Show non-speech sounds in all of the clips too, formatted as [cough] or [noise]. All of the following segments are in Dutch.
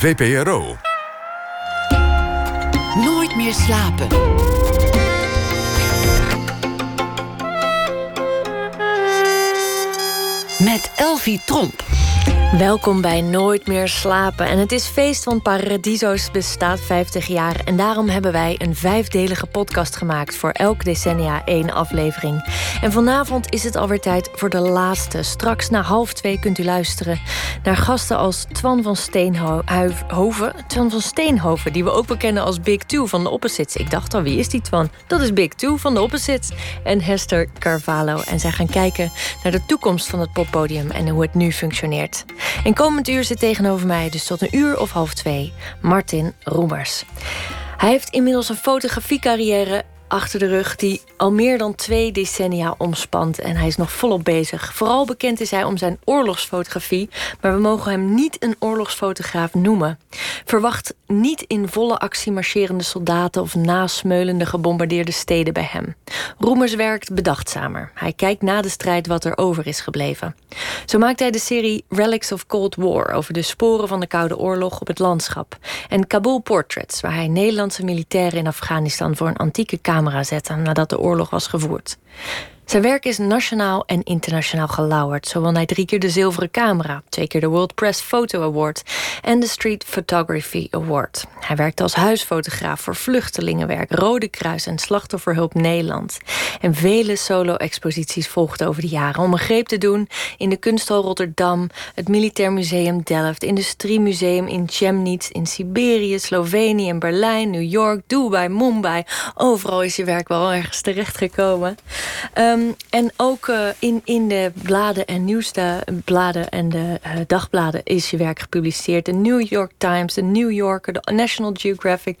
VPRO. Nooit meer slapen. Met Elvie Tromp. Welkom bij Nooit meer slapen. En het is feest, want Paradiso's bestaat 50 jaar. En daarom hebben wij een vijfdelige podcast gemaakt voor elk decennia één aflevering. En vanavond is het alweer tijd voor de laatste. Straks na half twee kunt u luisteren naar gasten als Twan van Steenhoven. Twan van Steenhoven, die we ook bekennen als Big Two van de Opposites. Ik dacht al, wie is die Twan? Dat is Big Two van de Opposites. En Hester Carvalho. En zij gaan kijken naar de toekomst van het poppodium en hoe het nu functioneert. En komend uur zit tegenover mij, dus tot een uur of half twee, Martin Roemers. Hij heeft inmiddels een fotografiecarrière achter de rug die al meer dan twee decennia omspant. En hij is nog volop bezig. Vooral bekend is hij om zijn oorlogsfotografie, maar we mogen hem niet een oorlogsfotograaf noemen. Verwacht niet in volle actie marcherende soldaten of nasmeulende gebombardeerde steden bij hem. Roemers werkt bedachtzamer. Hij kijkt na de strijd wat er over is gebleven. Zo maakt hij de serie Relics of Cold War over de sporen van de Koude Oorlog op het landschap. En Kabul Portraits, waar hij Nederlandse militairen in Afghanistan voor een antieke camera zette nadat de oorlog was gevoerd. Zijn werk is nationaal en internationaal gelauwerd. Zo won hij drie keer de Zilveren Camera, twee keer de World Press Photo Award en de Street Photography Award. Hij werkte als huisfotograaf voor Vluchtelingenwerk, Rode Kruis en Slachtofferhulp Nederland. En vele solo-exposities volgden over de jaren om een greep te doen in de Kunsthal Rotterdam, het Militair Museum Delft, Industriemuseum in Chemnitz, in Siberië, Slovenië en Berlijn, New York, Dubai, Mumbai. Overal is je werk wel ergens terechtgekomen. Um, Ehm, en ook uh, in, in de bladen en nieuwste bladen en de uh, dagbladen is je werk gepubliceerd. De New York Times, de New Yorker, de National Geographic,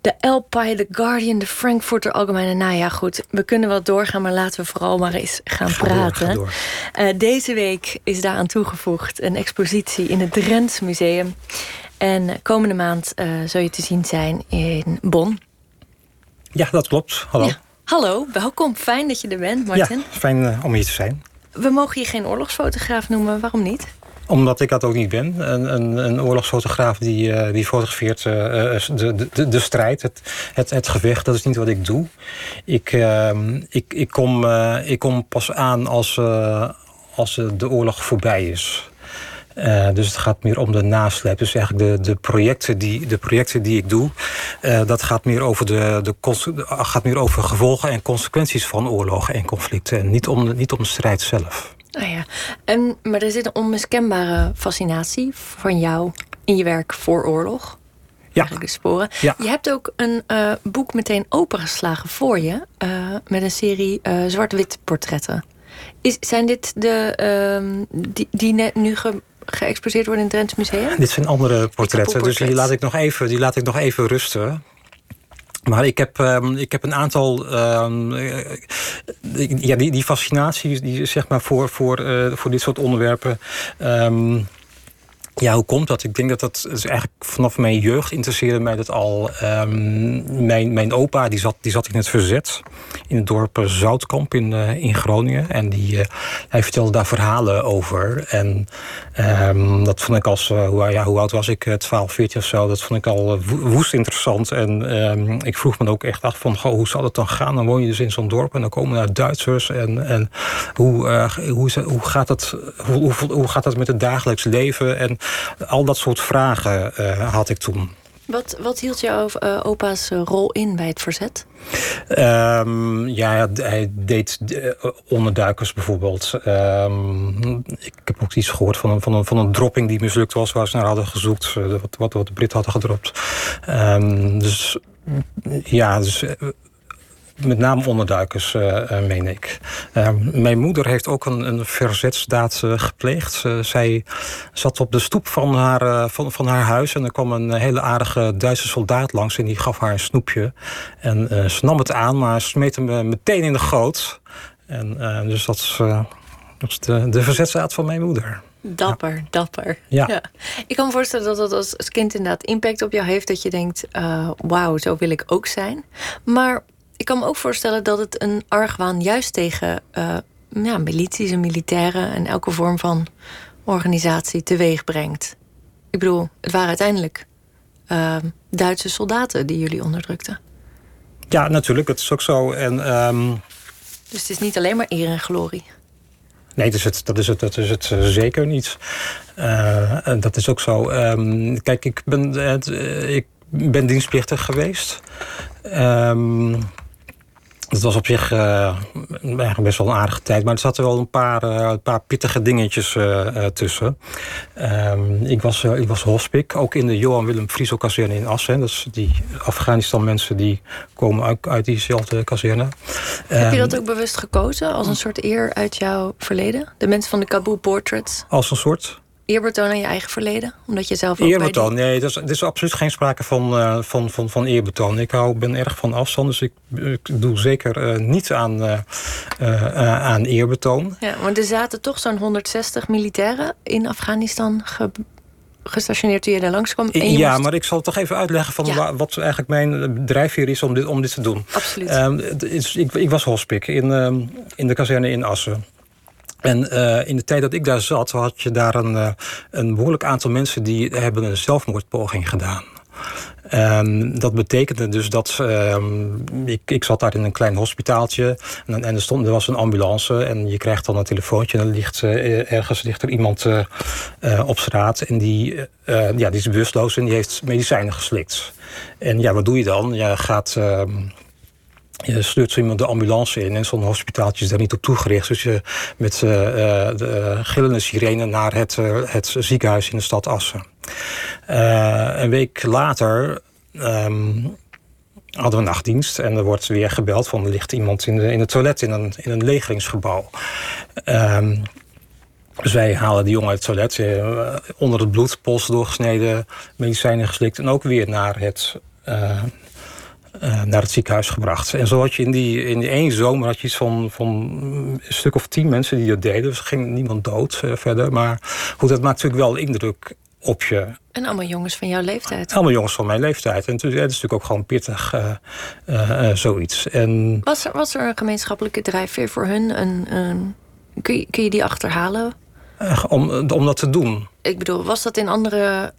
de Alpine, de Guardian, de Frankfurter Allgemeine. Nou ja, goed, we kunnen wel doorgaan, maar laten we vooral maar eens gaan ga praten. Door, uh, deze week is daaraan toegevoegd een expositie in het Drents Museum. En komende maand zul je te zien zijn in Bonn. Ja, dat klopt. Hallo. Ja. Hallo, welkom. Fijn dat je er bent, Martin. Ja, fijn uh, om hier te zijn. We mogen je geen oorlogsfotograaf noemen. Waarom niet? Omdat ik dat ook niet ben. Een, een, een oorlogsfotograaf die, uh, die fotografeert uh, de, de, de strijd, het, het, het gevecht. Dat is niet wat ik doe. Ik, ehm, ik, ik, kom, ik kom pas aan als, als de oorlog voorbij is. Uh, dus het gaat meer om de nasleep. Dus eigenlijk de, de, projecten, die, de projecten die ik doe, uh, dat gaat meer, over de, de, gaat meer over gevolgen en consequenties van oorlogen en conflicten. En niet om de, niet om de strijd zelf. Ah ja. en, maar er zit een onmiskenbare fascinatie van jou in je werk voor oorlog. Ja. De sporen. Ja. Je hebt ook een uh, boek meteen opengeslagen voor je. met een serie zwart-wit portretten. Is, zijn dit de uh, die, die net nu ge, geëxposeerd worden in het Drents Museum? Dit zijn andere portretten, dus die laat ik nog even, die laat ik nog even rusten. Maar ik heb, um, ik heb een aantal. Um, ja, die, die fascinatie die, zeg maar, voor, voor, uh, voor dit soort onderwerpen. Um, ja, hoe komt dat? Ik denk dat dat is eigenlijk vanaf mijn jeugd interesseerde mij dat al. Um, mijn, mijn opa die zat, die zat in het verzet in het dorp Zoutkamp in, uh, in Groningen. En die, uh, hij vertelde daar verhalen over. En um, dat vond ik als, uh, hoe, ja, hoe oud was ik? 12, 14 of zo. Dat vond ik al woest interessant. En um, ik vroeg me ook echt af van, goh, hoe zal het dan gaan? Dan woon je dus in zo'n dorp en dan komen er Duitsers. En, en hoe, hoe, hoe, gaat hoe, hoe, hoe gaat dat met het dagelijks leven? En al dat soort vragen uh, had ik toen. Wat, wat hield jouw uh, opa's rol in bij het verzet? Um, ja, hij deed onderduikers bijvoorbeeld. Um, ik heb ook iets gehoord van een, van, een, van een dropping die mislukt was... waar ze naar hadden gezocht, uh, wat, wat, wat de Britten hadden gedropt. Um, dus ja, dus met name onderduikers, uh, meen ik. Uh, mijn moeder heeft ook een, een verzetsdaad uh, gepleegd. zij zat op de stoep van haar, van, van haar huis... en er kwam een hele aardige Duitse soldaat langs... en die gaf haar een snoepje. En ze nam het aan, maar smeet hem meteen in de goot. En, dus dat is, dat is de, de verzetsdaad van mijn moeder. Dapper, ja. dapper. Ja. ja. Ik kan me voorstellen dat dat als kind inderdaad impact op jou heeft... dat je denkt, wauw, zo wil ik ook zijn. Maar ik kan me ook voorstellen dat het een argwaan juist tegen uh, ja, milities en militairen en elke vorm van organisatie teweeg brengt. Ik bedoel, het waren uiteindelijk ehm, Duitse soldaten die jullie onderdrukten. Ja, natuurlijk, dat is ook zo. En, ehm, Dus het is niet alleen maar eer en glorie. Nee, dat is het, dat is het, dat is het uh, zeker niet. Uh, dat is ook zo. Um, kijk, ik ben, ik ben dienstplichtig geweest. Um, het was op zich uh, best wel een aardige tijd. Maar er zaten wel een paar, uh, een paar pittige dingetjes uh, tussen. Um, ik, was, ik was hospik, ook in de Johan Willem Frieso kazerne in Assen. Dus die Afghanistan mensen die komen uit, uit diezelfde kazerne. Heb je dat ook bewust gekozen als een soort eer uit jouw verleden? De mensen van de Kabul Portraits? Als een soort? Eerbetoon aan je eigen verleden? Omdat je zelf ook Eerbetoon, nee, er is, er is absoluut geen sprake van, uh, van, van, van eerbetoon. Ik hou, ben erg van afstand, dus ik, ik doe zeker uh, niet aan, uh, aan eerbetoon. Ja, want er zaten toch zo'n 160 militairen in Afghanistan ge gestationeerd toen je daar langskwam. ja, moest... maar ik zal toch even uitleggen van ja. wat eigenlijk mijn drijfveer is om dit, om dit te doen. Absoluut. Um, ik, ik was hospik in, um, in de kazerne in Assen. En uh, in de tijd dat ik daar zat, had je daar een, uh, een behoorlijk aantal mensen die hebben een zelfmoordpoging gedaan. Um, dat betekende dus dat um, ik, ik zat daar in een klein hospitaaltje en, en er, stond, er was een ambulance en je krijgt dan een telefoontje en er ligt uh, ergens ligt er iemand op straat en die, ja, die is bewusteloos en die heeft medicijnen geslikt. En ja, wat doe je dan? Je gaat je stuurt zo iemand de ambulance in en zo'n hospitaaltje is daar niet op toegericht. Dus je met uh, de gillende sirene naar het, het ziekenhuis in de stad Assen. Een week later um, hadden we nachtdienst en er wordt weer gebeld van er ligt iemand in, de, in het toilet in een, in een legeringsgebouw. Um, dus wij halen die jongen uit het toilet, onder het bloed, pols doorgesneden, medicijnen geslikt en ook weer naar het uh, uh, naar het ziekenhuis gebracht. En zo had je in die, in die één zomer had je iets van, van een stuk of tien mensen die dat deden. Dus er ging niemand dood uh, verder. Maar goed, dat maakt natuurlijk wel indruk op je. En allemaal jongens van jouw leeftijd. Allemaal jongens van mijn leeftijd. En het is, natuurlijk ook gewoon pittig, uh, uh, zoiets. En... Was, er, was er een gemeenschappelijke drijfveer voor hun? Een, een, kun, je, kun je die achterhalen? om, om dat te doen. Ik bedoel, was dat in andere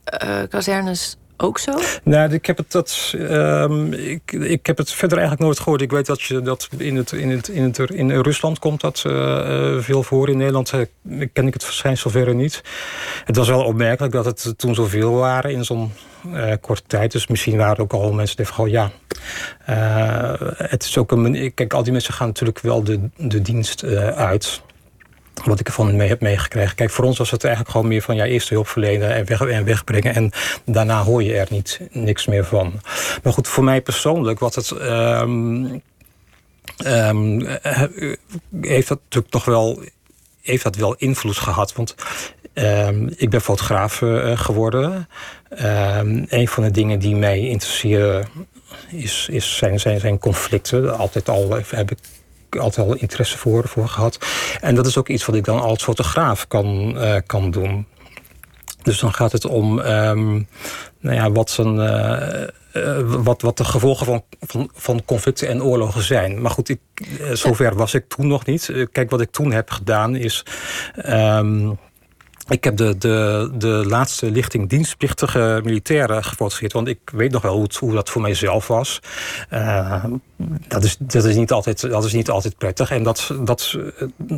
kazernes ook zo? Nou, ik heb het, dat, um, ik, ik heb het verder eigenlijk nooit gehoord. Ik weet dat je dat in, het, in, het, in, het, in Rusland komt dat uh, veel voor. In Nederland ken ik het verschijnsel verder niet. Het was wel opmerkelijk dat het toen zoveel waren in zo'n uh, korte tijd. Dus misschien waren ook al mensen die van ja. het is ook een. Kijk, al die mensen gaan natuurlijk wel de, de dienst uit wat ik ervan mee heb meegekregen. Kijk, voor ons was het eigenlijk gewoon meer van ja, eerst hulp verlenen en, weg, en wegbrengen. En daarna hoor je er niet, niks meer van. Maar goed, voor mij persoonlijk, wat het. Um, um, heeft dat natuurlijk nog wel. Heeft dat wel invloed gehad? Want um, ik ben fotograaf uh, geworden. een van de dingen die mij interesseren is, is zijn, zijn, zijn conflicten. Altijd al heb ik altijd al interesse voor, voor gehad. En dat is ook iets wat ik dan als fotograaf kan, uh, kan doen. Dus dan gaat het om um, nou ja, wat, zijn, uh, uh, wat, wat de gevolgen van, van, van conflicten en oorlogen zijn. Maar goed, ik, zover was ik toen nog niet. kijk, wat ik toen heb gedaan is. Um, ik heb de, de, de laatste lichting dienstplichtige militairen gefotografeerd. Want ik weet nog wel hoe, het, hoe dat voor mijzelf was. Uh, dat, is, dat, is niet altijd, dat is niet altijd prettig. En dat, dat,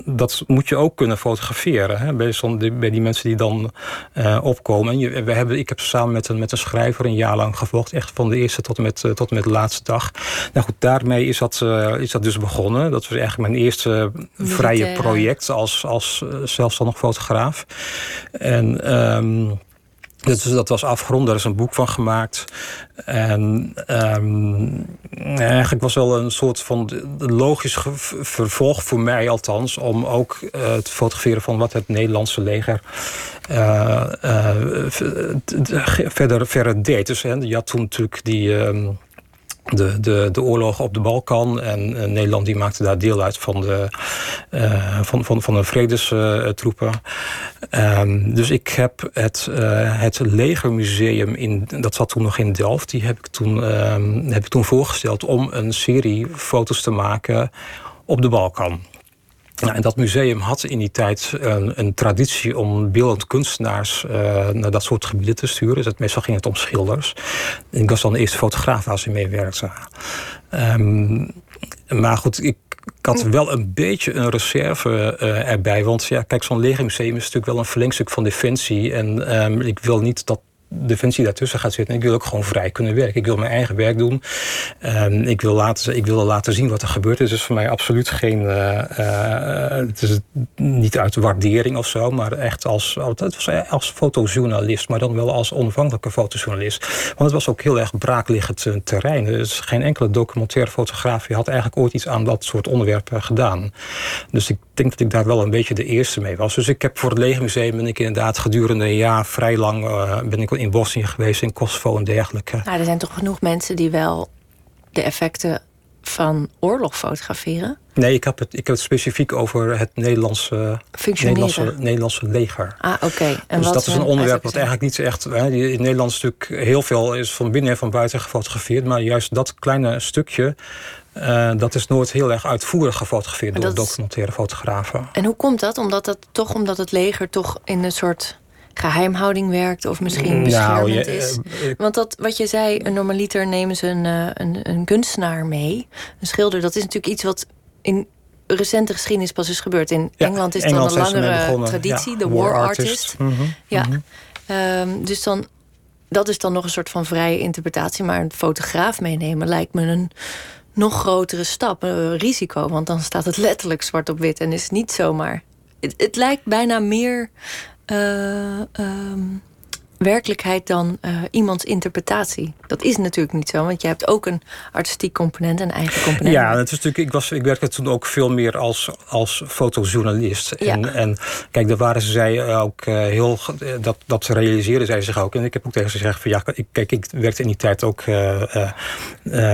dat moet je ook kunnen fotograferen. Hè, bij, bij die mensen die dan uh, opkomen. En je, we hebben, ik heb samen met een, met een schrijver een jaar lang gevolgd. Echt van de eerste tot en met, tot en met de laatste dag. Nou goed, daarmee is dat, uh, is dat dus begonnen. Dat was eigenlijk mijn eerste vrije project als, als zelfstandig fotograaf. En um, dus dat was afgerond, daar is een boek van gemaakt. En um, eigenlijk was wel een soort van logisch vervolg voor mij althans... om ook uh, te fotograferen van wat het Nederlandse leger uh, uh, verder, verder deed. Dus hè, je had toen natuurlijk die... Um, de, de, de oorlogen op de Balkan. En, en Nederland die maakte daar deel uit van de, uh, van, van, van de vredestroepen. Um, dus ik heb het, uh, het legermuseum, in, dat zat toen nog in Delft... die heb ik toen, um, heb ik toen voorgesteld om een serie foto's te maken op de Balkan. En dat museum had in die tijd een, een traditie om beeldend kunstenaars uh, naar dat soort gebieden te sturen. Dus meestal ging het om schilders. Ik was dan de eerste fotograaf waar ze meewerkte. Um, maar goed, ik, had wel een beetje een reserve uh, erbij. Want ja, kijk, zo'n legermuseum is natuurlijk wel een verlengstuk van Defensie. En um, ik wil niet dat defensie daartussen gaat zitten. ik wil ook gewoon vrij kunnen werken. Ik wil mijn eigen werk doen. Um, ik, wil laten, ik wil laten zien wat er gebeurt. Het is voor mij absoluut geen. Uh, uh, het is niet uit waardering of zo, maar echt als, als fotojournalist, maar dan wel als onafhankelijke fotojournalist. Want het was ook heel erg braakliggend terrein. Er is geen enkele documentaire fotograaf had eigenlijk ooit iets aan dat soort onderwerpen gedaan. Dus ik denk dat ik daar wel een beetje de eerste mee was. Dus ik heb voor het Legermuseum ben ik inderdaad gedurende een jaar vrij lang uh, ben ik in Bosnië geweest, in Kosovo en dergelijke. Nou, er zijn toch genoeg mensen die wel de effecten van oorlog fotograferen? Nee, ik heb het, ik heb het specifiek over het Nederlandse, Nederlandse, Nederlandse leger. Ah, oké. Dus dat is een onderwerp wat eigenlijk niet echt... Hè, in Nederland is natuurlijk heel veel is van binnen en van buiten gefotografeerd. Maar juist dat kleine stukje... Uh, dat is nooit heel erg uitvoerig gefotografeerd door documentaire fotografen. En hoe komt dat? Omdat, dat toch, omdat het leger toch in een soort geheimhouding werkt of misschien beschermend nou, is. Uh, Want dat, wat je zei, een normaliter nemen ze een, uh, een, een kunstenaar mee. Een schilder, dat is natuurlijk iets wat in recente geschiedenis pas is gebeurd. In ja, Engeland is het dan een langere traditie, de war, war, artist. Mm -hmm, ja. Mm -hmm. um, dus dan, dat is dan nog een soort van vrije interpretatie. Maar een fotograaf meenemen lijkt me een nog grotere stap, een risico. Want dan staat het letterlijk zwart op wit en is niet zomaar. Het, lijkt bijna meer uh, um, werkelijkheid dan uh, iemands interpretatie. Dat is natuurlijk niet zo, want je hebt ook een artistiek component, een eigen component. Ja, dat is natuurlijk, ik, was, ik werkte toen ook veel meer als, als fotojournalist. En, ja. en kijk, daar waren ze zij ook uh, heel. Dat, dat realiseerden zij zich ook. En ik heb ook tegen ze gezegd: van ja, ik, kijk, ik werkte in die tijd ook uh,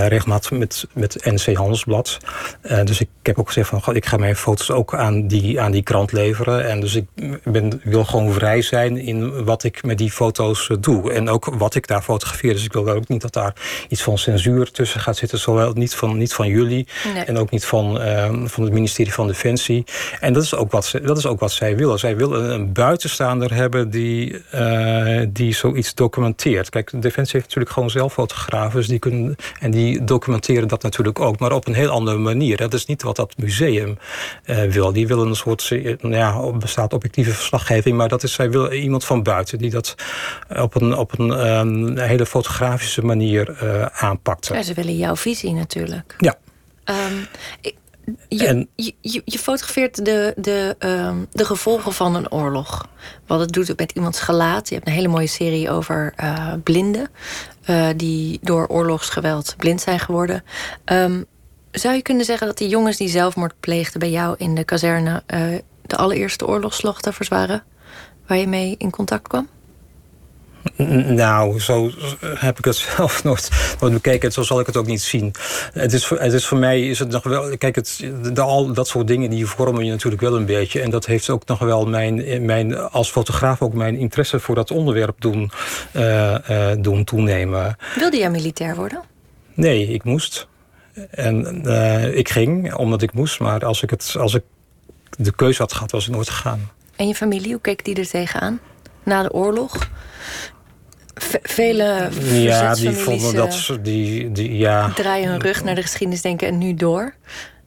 regelmatig met, met NC Handelsblad. dus ik heb ook gezegd: van ik ga mijn foto's ook aan die, aan die krant leveren. En dus ik ben, wil gewoon vrij zijn in wat ik met die foto's foto's eh, doe. En ook wat ik daar fotografeer. Dus ik wil ook niet dat daar iets van censuur tussen gaat zitten. Zowel niet van, niet van jullie nee. en ook niet van, uh, van het ministerie van Defensie. En dat is ook wat, dat is ook wat zij willen. Zij willen een buitenstaander hebben die, uh, die zoiets documenteert. Kijk, Defensie heeft natuurlijk gewoon zelf fotografen. Dus die kunnen, en die documenteren dat natuurlijk ook. Maar op een heel andere manier. Dat is niet wat dat museum uh, wil. Die willen een soort, nou ja, bestaat objectieve verslaggeving. Maar dat is, zij willen iemand van buiten die dat op een, op een um, hele fotografische manier uh, aanpakte. Ja, ze willen jouw visie natuurlijk. Ja. Um, je, en, je, je, je, fotografeert de, de, um, de gevolgen van een oorlog. Wat het doet met iemands gelaat. Je hebt een hele mooie serie over uh, blinden. Uh, die door oorlogsgeweld blind zijn geworden. Um, zou je kunnen zeggen dat die jongens die zelfmoord pleegden bij jou in de kazerne... Uh, de allereerste oorlogsslachtoffers waren? Waar je mee in contact kwam? Nou, zo heb ik het [laughs] zelf nooit, nooit bekeken. Zo zal ik het ook niet zien. Het is, het is voor mij is het nog wel. Kijk, het, de, al dat soort dingen die vormen je natuurlijk wel een beetje. En dat heeft ook nog wel mijn, mijn als fotograaf ook mijn interesse voor dat onderwerp doen, uh, uh, doen toenemen. Wilde jij militair worden? Nee, ik moest. En uh, ik ging omdat ik moest. Maar als ik, het, als ik de keuze had gehad, was ik nooit gegaan. En je familie, hoe keek die er tegenaan? Na de oorlog? Vele Ja, die vonden dat... Eh, die, die, ja. Draaien hun rug naar de geschiedenis, denken en nu door.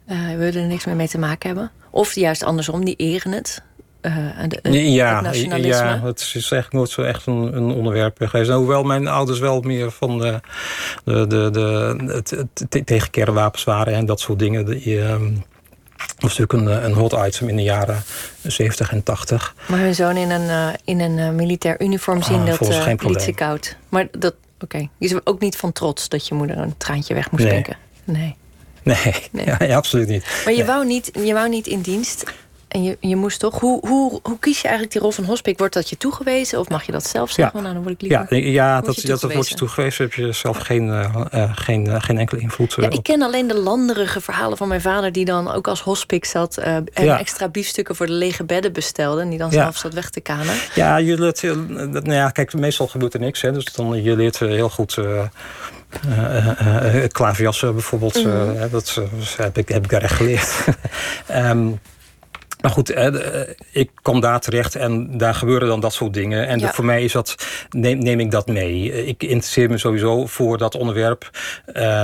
Uh, we willen er niks meer mee te maken hebben. Of juist andersom, die eren het. Uh, de, ja, het ja, het is eigenlijk nooit zo echt een, een onderwerp geweest. hoewel mijn ouders wel meer van de, de, de, de, het, het, tegen kernwapens waren en dat soort dingen. Um, was natuurlijk een, eh, een hot item in de jaren 70 en 80. Maar hun zoon in een, uh, in een uh, militair uniform zien, ah, dat uh, liet ze koud. Maar dat, oké. Okay. Je is ook niet van trots dat je moeder een traantje weg moest nee. denken. Nee. Nee, nee. [laughs] Ja, absoluut niet. Maar je, nee. wou niet, je wou niet in dienst. En je, je moest toch? Hoe, hoe, hoe kies je eigenlijk die rol van hospik? Wordt dat je toegewezen of mag je dat zelf zeggen? Ja, nou, dan word ik liever. Ja, ja dat, dat, dat wordt je toegewezen. Heb je zelf geen, uh, geen, uh, geen enkele invloed. Ja, ik ken alleen de landerige verhalen van mijn vader, die dan ook als hospik zat en ja. extra biefstukken voor de lege bedden bestelde. En die dan zelf zat weg te kanen. Ja, je leert, nou ja, kijk, meestal gebeurt er niks. Hè, dus dan, je leert heel goed. Uh, uh, klaverjassen bijvoorbeeld, mm -hmm. dat heb, ik, heb ik daar echt geleerd. um, [laughs] Maar goed, ik kom daar terecht en daar gebeuren dan dat soort dingen. En voor mij is dat, neem, neem, ik dat mee. Ik interesseer me sowieso voor dat onderwerp.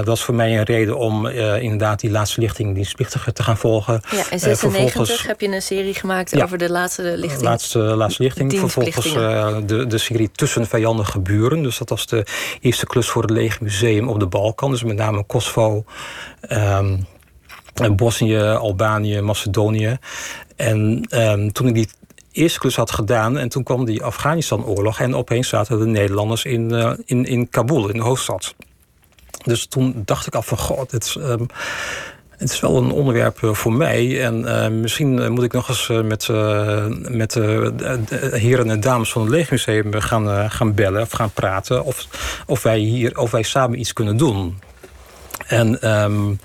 dat is voor mij een reden om inderdaad die laatste lichting dienstplichtige te gaan volgen. Ja, en 96 heb je een serie gemaakt over de laatste lichting. Laatste, laatste lichting. Vervolgens de, de serie Tussen vijandige buren. Dus dat was de eerste klus voor het Leger Museum op de Balkan. Dus met name Kosovo, um, Bosnië, Albanië, Macedonië. En um, toen ik die eerste klus had gedaan. En toen kwam die Afghanistan-oorlog. En opeens zaten de Nederlanders in, uh, in, in Kabul, in de hoofdstad. Dus toen dacht ik af van, god, dit is, um, het is wel een onderwerp eh, voor mij. En uh, misschien moet ik nog eens met, met de heren en dames van het Leegmuseum gaan, gaan bellen of gaan praten. Of, of, wij hier, of wij samen iets kunnen doen. En um,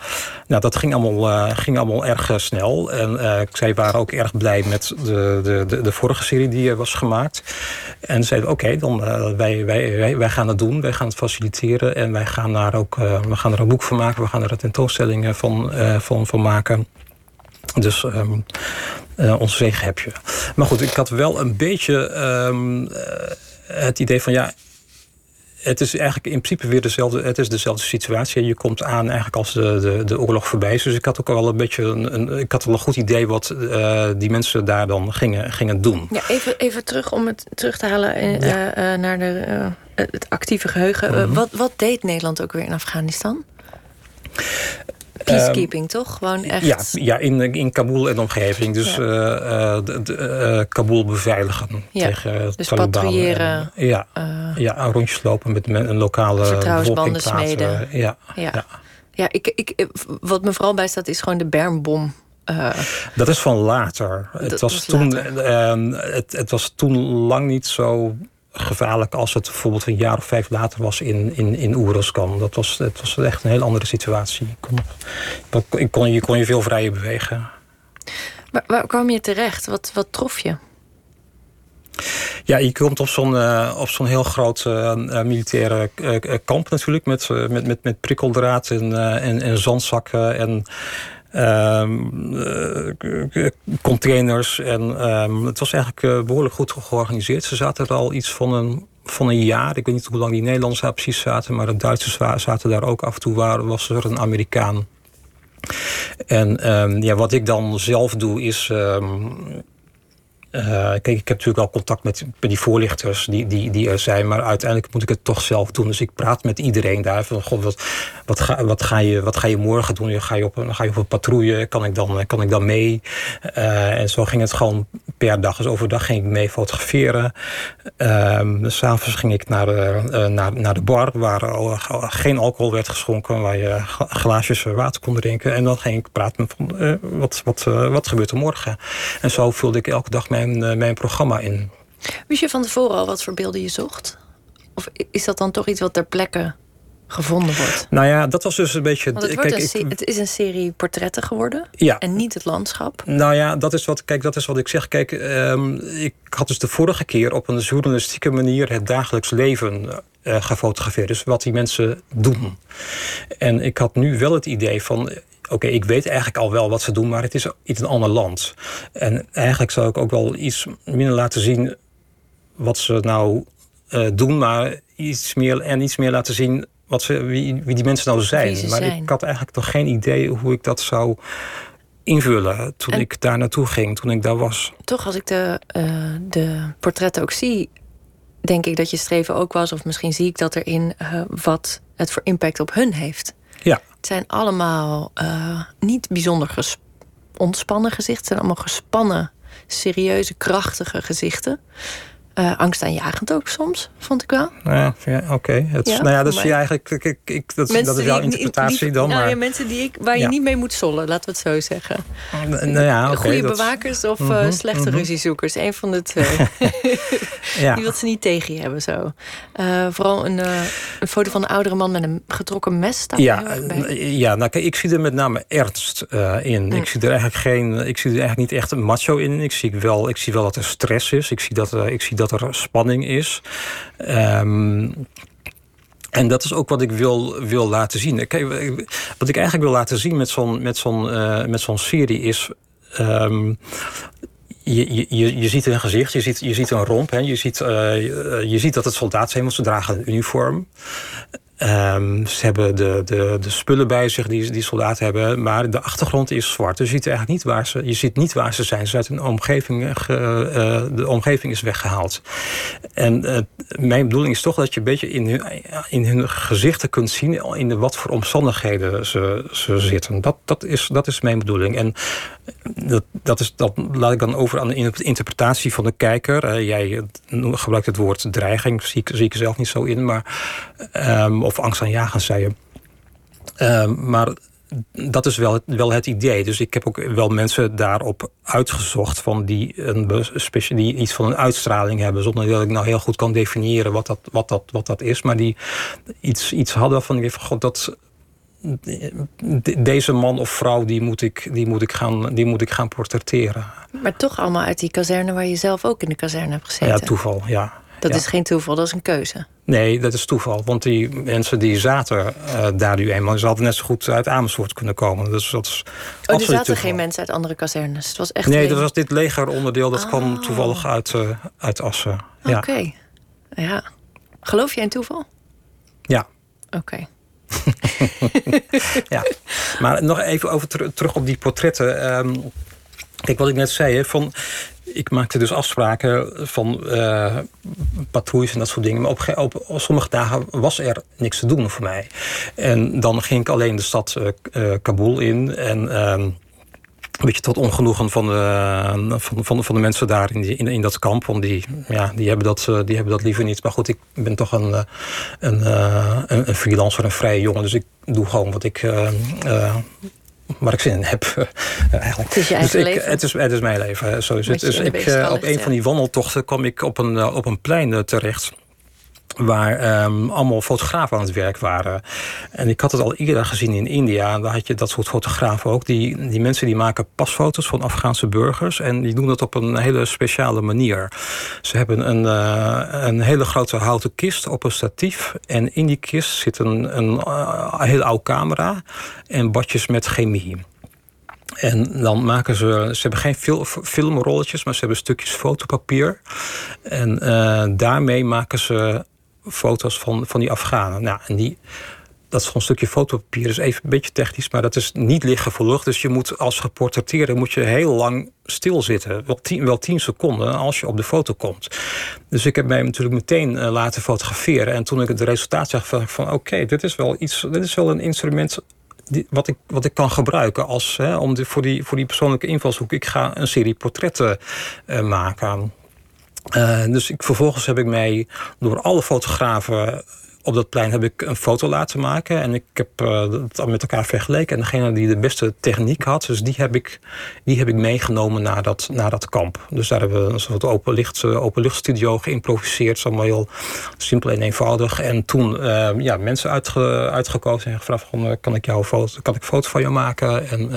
nou, dat ging allemaal, uh, ging allemaal erg uh, snel. En uh, zij waren ook erg blij met de, de, de, vorige serie die was gemaakt. En zeiden: Oké, dan wij, wij, wij, gaan het doen. Wij gaan het faciliteren. En wij gaan, daar ook, we gaan er een boek van maken. We gaan er een tentoonstelling van, van, van maken. Dus um, ons zegen heb je. Maar goed, ik had wel een beetje um, het idee van ja het is eigenlijk in principe weer dezelfde, het is dezelfde situatie. Je komt aan eigenlijk als de, de, de oorlog voorbij is. Dus ik had ook al een beetje een, een ik had wel een goed idee wat uh, die mensen daar dan gingen, gingen doen. Ja, even, even terug om het terug te halen uh, uh, naar de, het actieve geheugen. Mm -hmm. wat, wat deed Nederland ook weer in Afghanistan? Peacekeeping, um, toch? Gewoon echt... Ja, ja in, in Kabul en omgeving. Dus ja. uh, de, de, uh, Kabul beveiligen ja. tegen dus patrouilleren. En, ja, ja, rondjes lopen met, een lokale Vertrouwensbanden smeden. Ja, ja. ja. ik, ik, wat me vooral bijstaat is gewoon de bermbom. dat is van later. Het was, was toen, later. het, het was toen lang niet zo gevaarlijk als het bijvoorbeeld een jaar of vijf later was in, in, in Oeruzkan. Dat was, het was echt een heel andere situatie. Je kon, je kon, je, kon je veel vrijer bewegen. Waar, waar kwam je terecht? Wat, wat trof je? Ja, je komt op zo'n uh, op zo'n heel groot uh, militaire uh, kamp natuurlijk. Met, met, met, met prikkeldraad en, en, en zandzakken en containers. En um, het was eigenlijk uh, behoorlijk goed georganiseerd. Ze zaten er al iets van een, van een jaar. Ik weet niet hoe lang die Nederlanders daar precies zaten. Maar de Duitsers zaten daar ook af en toe. Waar, was er een Amerikaan. En um, ja, wat ik dan zelf doe is uh, kijk, ik heb natuurlijk al contact met, met die voorlichters die, die, die er zijn, maar uiteindelijk moet ik het toch zelf doen. Dus ik praat met iedereen daar. Van, God, wat, wat, ga, wat, ga je, wat ga je morgen doen? Ga je op, ga je op een patrouille? Kan ik dan, kan ik dan mee? Uh, en zo ging het gewoon per dag. Dus overdag ging ik mee fotograferen. Uh, S'avonds ging ik naar de, uh, naar, naar de bar, waar geen alcohol werd geschonken, waar je glaasjes water kon drinken. En dan ging ik praten van wat, wat, wat gebeurt er morgen? En zo vulde ik elke dag mijn mijn, uh, mijn programma in. Wist je van tevoren al wat voor beelden je zocht? Of is dat dan toch iets wat ter plekke gevonden wordt? Nou ja, dat was dus een beetje. Want het, kijk, een, ik, het is een serie portretten geworden. Ja. En niet het landschap. Nou ja, dat is wat, kijk, dat is wat ik zeg. Kijk, um, ik had dus de vorige keer op een journalistieke manier het dagelijks leven uh, gefotografeerd. Dus wat die mensen doen. En ik had nu wel het idee van oké, ik weet eigenlijk al wel wat ze doen, maar het is iets een ander land. En eigenlijk zou ik ook wel iets minder laten zien wat ze nou uh, doen, maar iets meer en iets meer laten zien wat ze, wie, wie die mensen nou zijn. Maar ik had eigenlijk nog geen idee hoe ik dat zou invullen toen en ik daar naartoe ging, toen ik daar was. Toch, als ik de, uh, de portretten ook zie, denk ik dat je streven ook was, of misschien zie ik dat erin, uh, wat het voor impact op hun heeft. Ja. Het zijn allemaal uh, niet bijzonder ontspannen gezichten. Het zijn allemaal gespannen, serieuze, krachtige gezichten. Uh, angstaanjagend ook soms, vond ik wel. Nou ja, ja oké. Okay. Ja, nou ja, dat is je eigenlijk. Ik, ik, ik, dat, dat, is jouw interpretatie dan. Nou, maar... ja, mensen die ik, waar je niet mee moet zollen, laten we het zo zeggen. Nou ja, okay, Goede dat... bewakers of mm -hmm, slechte mm -hmm. ruziezoekers. Een van de [laughs] twee. ja. Die wil ze niet tegen je hebben zo. Uh, vooral een, een, foto van een oudere man met een getrokken mes. Staat ja, ja nou, kijk, ik zie er met name ernst in. Mm. Ik zie er eigenlijk geen. Ik zie er eigenlijk niet echt een macho in. Ik zie wel, ik zie wel dat er stress is. Ik zie dat, ik zie dat dat er spanning is. Um, en dat is ook wat ik wil, wil laten zien. Wat ik eigenlijk wil laten zien met zo'n met uh, met zo'n serie is. ehm, je, je, je ziet een gezicht, je ziet, je ziet een romp. Hè. Je, ziet, uh, je ziet dat het soldaat zijn, want ze dragen een uniform. Um, ze hebben de, de, de spullen bij zich die, die soldaten hebben, maar de achtergrond is zwart. Dus je ziet eigenlijk niet waar ze, je ziet niet waar ze zijn. Ze uit een omgeving, ge, uh, de omgeving is weggehaald. En uh, mijn bedoeling is toch dat je een beetje in hun, in hun gezichten kunt zien in de, wat voor omstandigheden ze, ze zitten. Dat, dat, is, dat is mijn bedoeling. En dat, dat, is, dat laat ik dan over aan de interpretatie van de kijker. jij gebruikt het woord dreiging, zie ik, zie ik zelf niet zo in, maar. Um, of angstaanjagend, zei je. Uh, maar dat is wel het, wel het idee. Dus ik heb ook wel mensen daarop uitgezocht van die, een, die iets van een uitstraling hebben, zonder dat ik nou heel goed kan definiëren wat dat, wat dat, wat dat is. Maar die iets, iets hadden van god, dat. Deze man of vrouw die moet, ik, die, moet ik gaan, die moet ik gaan portretteren. Maar toch allemaal uit die kazerne waar je zelf ook in de kazerne hebt gezeten. Ja, toeval, ja. Dat is geen toeval, dat is een keuze. Nee, dat is toeval. Want die mensen die zaten uh, daar nu eenmaal... ze hadden net zo goed uit Amersfoort kunnen komen. Dus dat is oh, er zaten geen mensen uit andere kazernes? Het was echt nee, dat was dit legeronderdeel. Dat oh. kwam toevallig uit, uh, uit Assen. Ja. Oké. Ja. Geloof jij in toeval? Ja. Oké. Okay. [laughs] ja. Maar nog even over terug op die portretten. Um, kijk, wat ik net zei, hè, van ik maakte dus afspraken van uh, patrouilles en dat soort dingen. Maar op, op, sommige dagen was er niks te doen voor mij. En dan ging ik alleen de stad uh, Kabul in. En uh, een beetje tot ongenoegen van de, van, van, van de mensen daar in, in dat kamp. Want die, ja, die, hebben dat, die hebben dat liever niet. Maar goed, ik ben toch een, een, een, een freelancer, een vrije jongen. Dus ik doe gewoon wat ik waar ik zin in heb. Uh, eigenlijk. Het is je dus ik, leven? Het is, het is mijn leven, zo is het. Dus ik, uh, op een van die wandeltochten kwam ik op een, uh, op een plein terecht waar um, allemaal fotografen aan het werk waren. En ik had het al eerder gezien in India. Daar had je dat soort fotografen ook. Die, die mensen die maken pasfoto's van Afghaanse burgers. En die doen dat op een hele speciale manier. Ze hebben een, uh, een hele grote houten kist op een statief. En in die kist zit een, een uh, hele oude camera en badjes met chemie. En dan maken ze, ze hebben geen fil, filmrolletjes, maar ze hebben stukjes fotopapier. En uh, daarmee maken ze foto's van, van die Afghanen. Nou, en die, dat is gewoon een stukje fotopapier. is even een beetje technisch, maar dat is niet lucht. Dus je moet als geportretteerde moet je heel lang stilzitten. Wel tien, wel tien seconden als je op de foto komt. Dus ik heb mij natuurlijk meteen uh, laten fotograferen. En toen ik het resultaat zag van, van oké, dit is wel iets, dit is wel een instrument die, wat, ik, wat ik kan gebruiken als, hè, om de, voor, die, voor die persoonlijke invalshoek. Ik ga een serie portretten uh, maken. Uh, dus ik, vervolgens heb ik mij door alle fotografen op dat plein heb ik een foto laten maken. En ik heb uh, dat met elkaar vergeleken. En degene die de beste techniek had, dus die heb ik, die heb ik meegenomen naar dat, naar dat kamp. Dus daar hebben we een soort openlicht, uh, openlichtstudio geïmproviseerd. Zo heel simpel en eenvoudig. En toen uh, ja, mensen uitge, uitgekozen en gevraagd: kan, ik jouw foto, kan ik foto van jou maken? En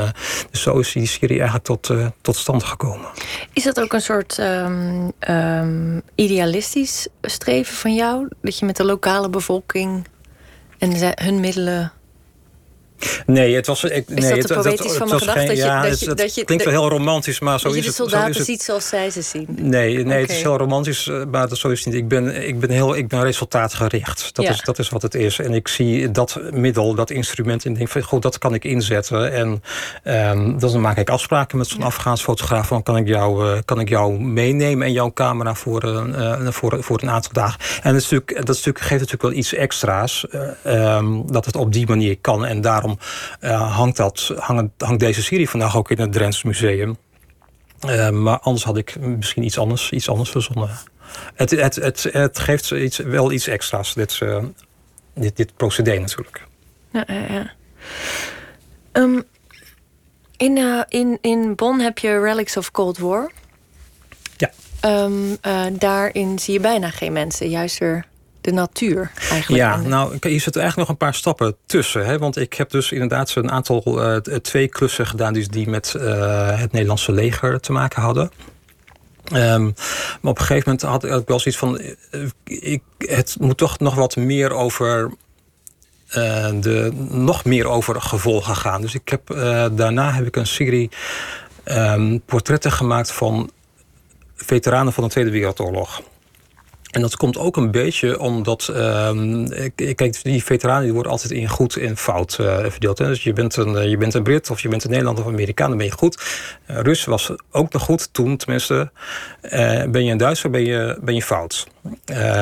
dus zo is die serie eigenlijk tot, tot stand gekomen. Is dat ook een soort um, um, idealistisch streven van jou? Dat je met de lokale bevolking en hun middelen Nee, het was. Ik, nee, het, dat poëtisch van mijn gedacht? Ja, dat, je, dat, je, klinkt wel heel romantisch, maar zo is het. de soldaten ziet zoals zij ze zien. Nee, nee okay. het is heel romantisch, eh, maar dat zo is het niet. Ik ben, ik ben, heel, ik ben resultaatgericht. Dat, ja. is, dat is wat het is. En ik zie dat middel, dat instrument, en denk van goed, dat kan ik inzetten. En um, dan maak ik afspraken met zo'n ja. Afghaans fotograaf. Dan kan ik, jou, uh, kan ik jou meenemen en jouw camera voor, uh, voor, voor een aantal dagen. En dat, natuurlijk, dat natuurlijk, geeft natuurlijk wel iets extra's. Um, dat het op die manier kan. En daarom uh, hangt, dat, hangt, hangt deze serie vandaag ook in het Drents Museum. Uh, maar anders had ik misschien iets anders, iets anders verzonnen. Het, het, het, het geeft iets, wel iets extra's, dit, uh, dit, dit procedé natuurlijk. Ja, ja, ja. Um, in, uh, in, in Bonn heb je Relics of Cold War. Ja. Um, daarin zie je bijna geen mensen, juist weer de natuur eigenlijk. Ja, nou, je zit er eigenlijk nog een paar stappen tussen. Hè? Want ik heb dus inderdaad een aantal, uh, twee klussen gedaan... die, die met uh, het Nederlandse leger te maken hadden. Um, maar op een gegeven moment had ik wel zoiets van... Ik, het moet toch nog wat meer over... De, nog meer over gevolgen gaan. Dus ik heb, daarna heb ik een serie ehm, portretten gemaakt van veteranen van de Tweede Wereldoorlog. En dat komt ook een beetje omdat, uh, kijk, die veteranen die worden altijd in goed en fout uh, verdeeld. Hè. Dus je bent, een, eh, je bent een Brit of je bent een Nederlander of Amerikaan, dan ben je goed. Uh, Rus was ook nog goed toen, tenminste. ben je een Duitser, ben je, ben je fout.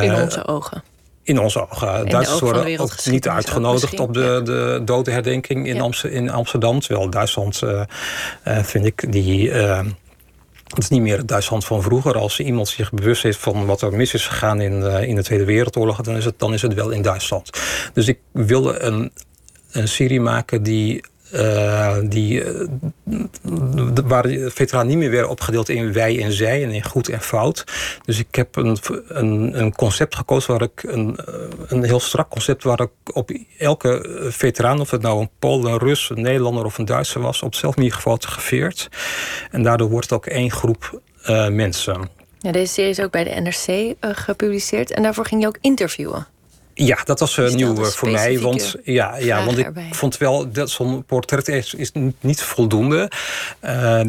in onze ogen. In onze ogen. Duitsers worden ook niet uitgenodigd op de, de dodenherdenking in, ja. in Amsterdam. Terwijl Duitsland, vind ik, die het is niet meer het Duitsland van vroeger. Als iemand zich bewust is van wat er mis is gegaan in, uh, in de Tweede Wereldoorlog, dan is, het, dan is het wel in Duitsland. Dus ik wilde een, een serie maken die uh, die, waar de veteraan niet meer werden opgedeeld in wij en zij en in goed en fout. Dus ik heb een, een, een concept gekozen waar ik een, een heel strak concept waar ik op elke veteraan, of het nou een Pool, een Rus, een Nederlander of een Duitser was, op hetzelfde manier gefotografeerd. En daardoor wordt het ook één groep mensen. Ja, deze serie is ook bij de NRC gepubliceerd en daarvoor ging je ook interviewen. Ja, dat was uh, nieuw voor mij. Want, ja, ja, want ik vond wel dat zo'n portret is, is niet voldoende. Uh,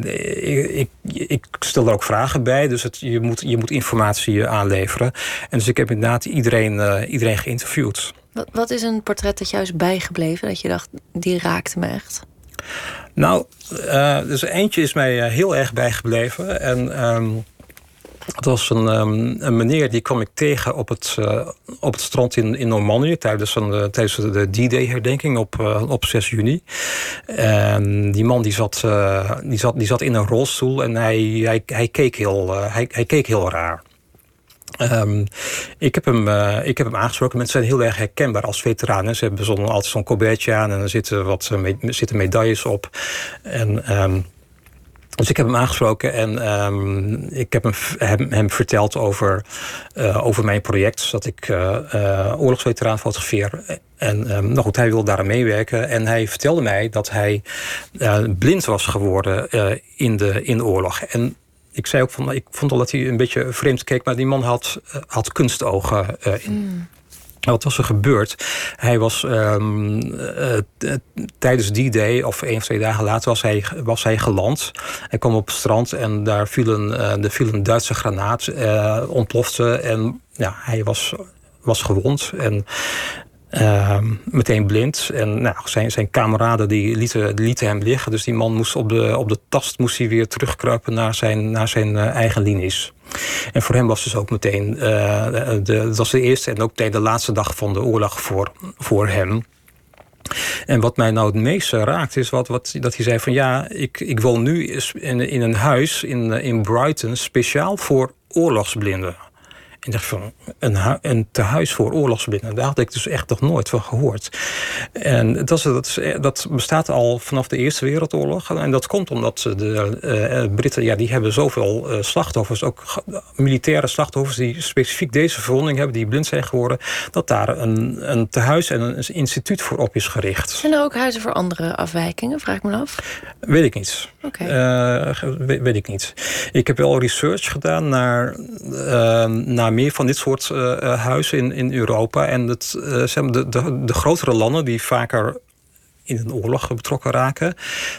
ik, ik, stel er ook vragen bij, dus het, je, moet, je moet informatie aanleveren. En dus ik heb inderdaad iedereen, uh, iedereen geïnterviewd. Wat, wat is een portret dat juist bijgebleven? Dat je dacht, die raakte me echt? Nou, dus eentje is mij heel erg bijgebleven. En. Um, het was een, um, een, meneer die kwam ik tegen op het, uh, op het strand in, in Normandië tijdens, een, uh, tijdens de D-Day-herdenking op, uh, op 6 juni. En die man die zat, die zat, die zat in een rolstoel en hij, hij, hij, keek, heel, hij, hij keek heel raar. Um, ik, heb hem, ik heb hem aangesproken. Mensen zijn heel erg herkenbaar als veteranen. Ze hebben altijd zo'n colbertje aan en er zitten, wat, zitten medailles op. En um, dus ik heb hem aangesproken en um, ik heb hem, hem, verteld over, uh, over mijn project. Dat ik uh, uh, oorlogsveteraan fotografeer. En um, nou goed, hij wilde daar aan meewerken. En hij vertelde mij dat hij blind was geworden in, de, in oorlog. En ik zei ook van, ik vond al dat hij een beetje vreemd keek, maar die man had, had kunstogen in. Mm. Wat was er gebeurd? Hij was um, uh, tijdens die day, of één of twee dagen later, was hij, was hij geland. Hij kwam op het strand en daar viel een, uh, Duitse granaat, ontplofte. En ja, hij was, was gewond. En uh, meteen blind. En nou, zijn, zijn kameraden die lieten, lieten hem liggen. Dus die man moest op de, op de tast moest hij weer terugkruipen naar zijn, naar zijn eigen linies. En voor hem was dus ook meteen, uh, de, dat was de eerste en ook meteen de laatste dag van de oorlog voor, voor hem. En wat mij nou het meeste raakt is wat, wat, dat hij zei van ja, ik, ik woon nu in, in een huis in, in Brighton speciaal voor oorlogsblinden. En dacht van, een, een tehuis voor oorlogsblinden. Daar had ik dus echt nog nooit van gehoord. En dat, dat, dat bestaat al vanaf de Eerste Wereldoorlog. En dat komt omdat de uh, Britten, ja, die hebben zoveel uh, slachtoffers. Ook militaire slachtoffers die specifiek deze verwonding hebben, die blind zijn geworden. Dat daar een, een tehuis en een instituut voor op is gericht. Zijn er ook huizen voor andere afwijkingen, vraag ik me af? Weet ik niet. Okay. Uh, weet, weet, ik niet. Ik heb wel research gedaan naar, naar meer van dit soort uh, huizen in, in Europa. En het, uh, de, de, de grotere landen die vaker in een oorlog betrokken raken,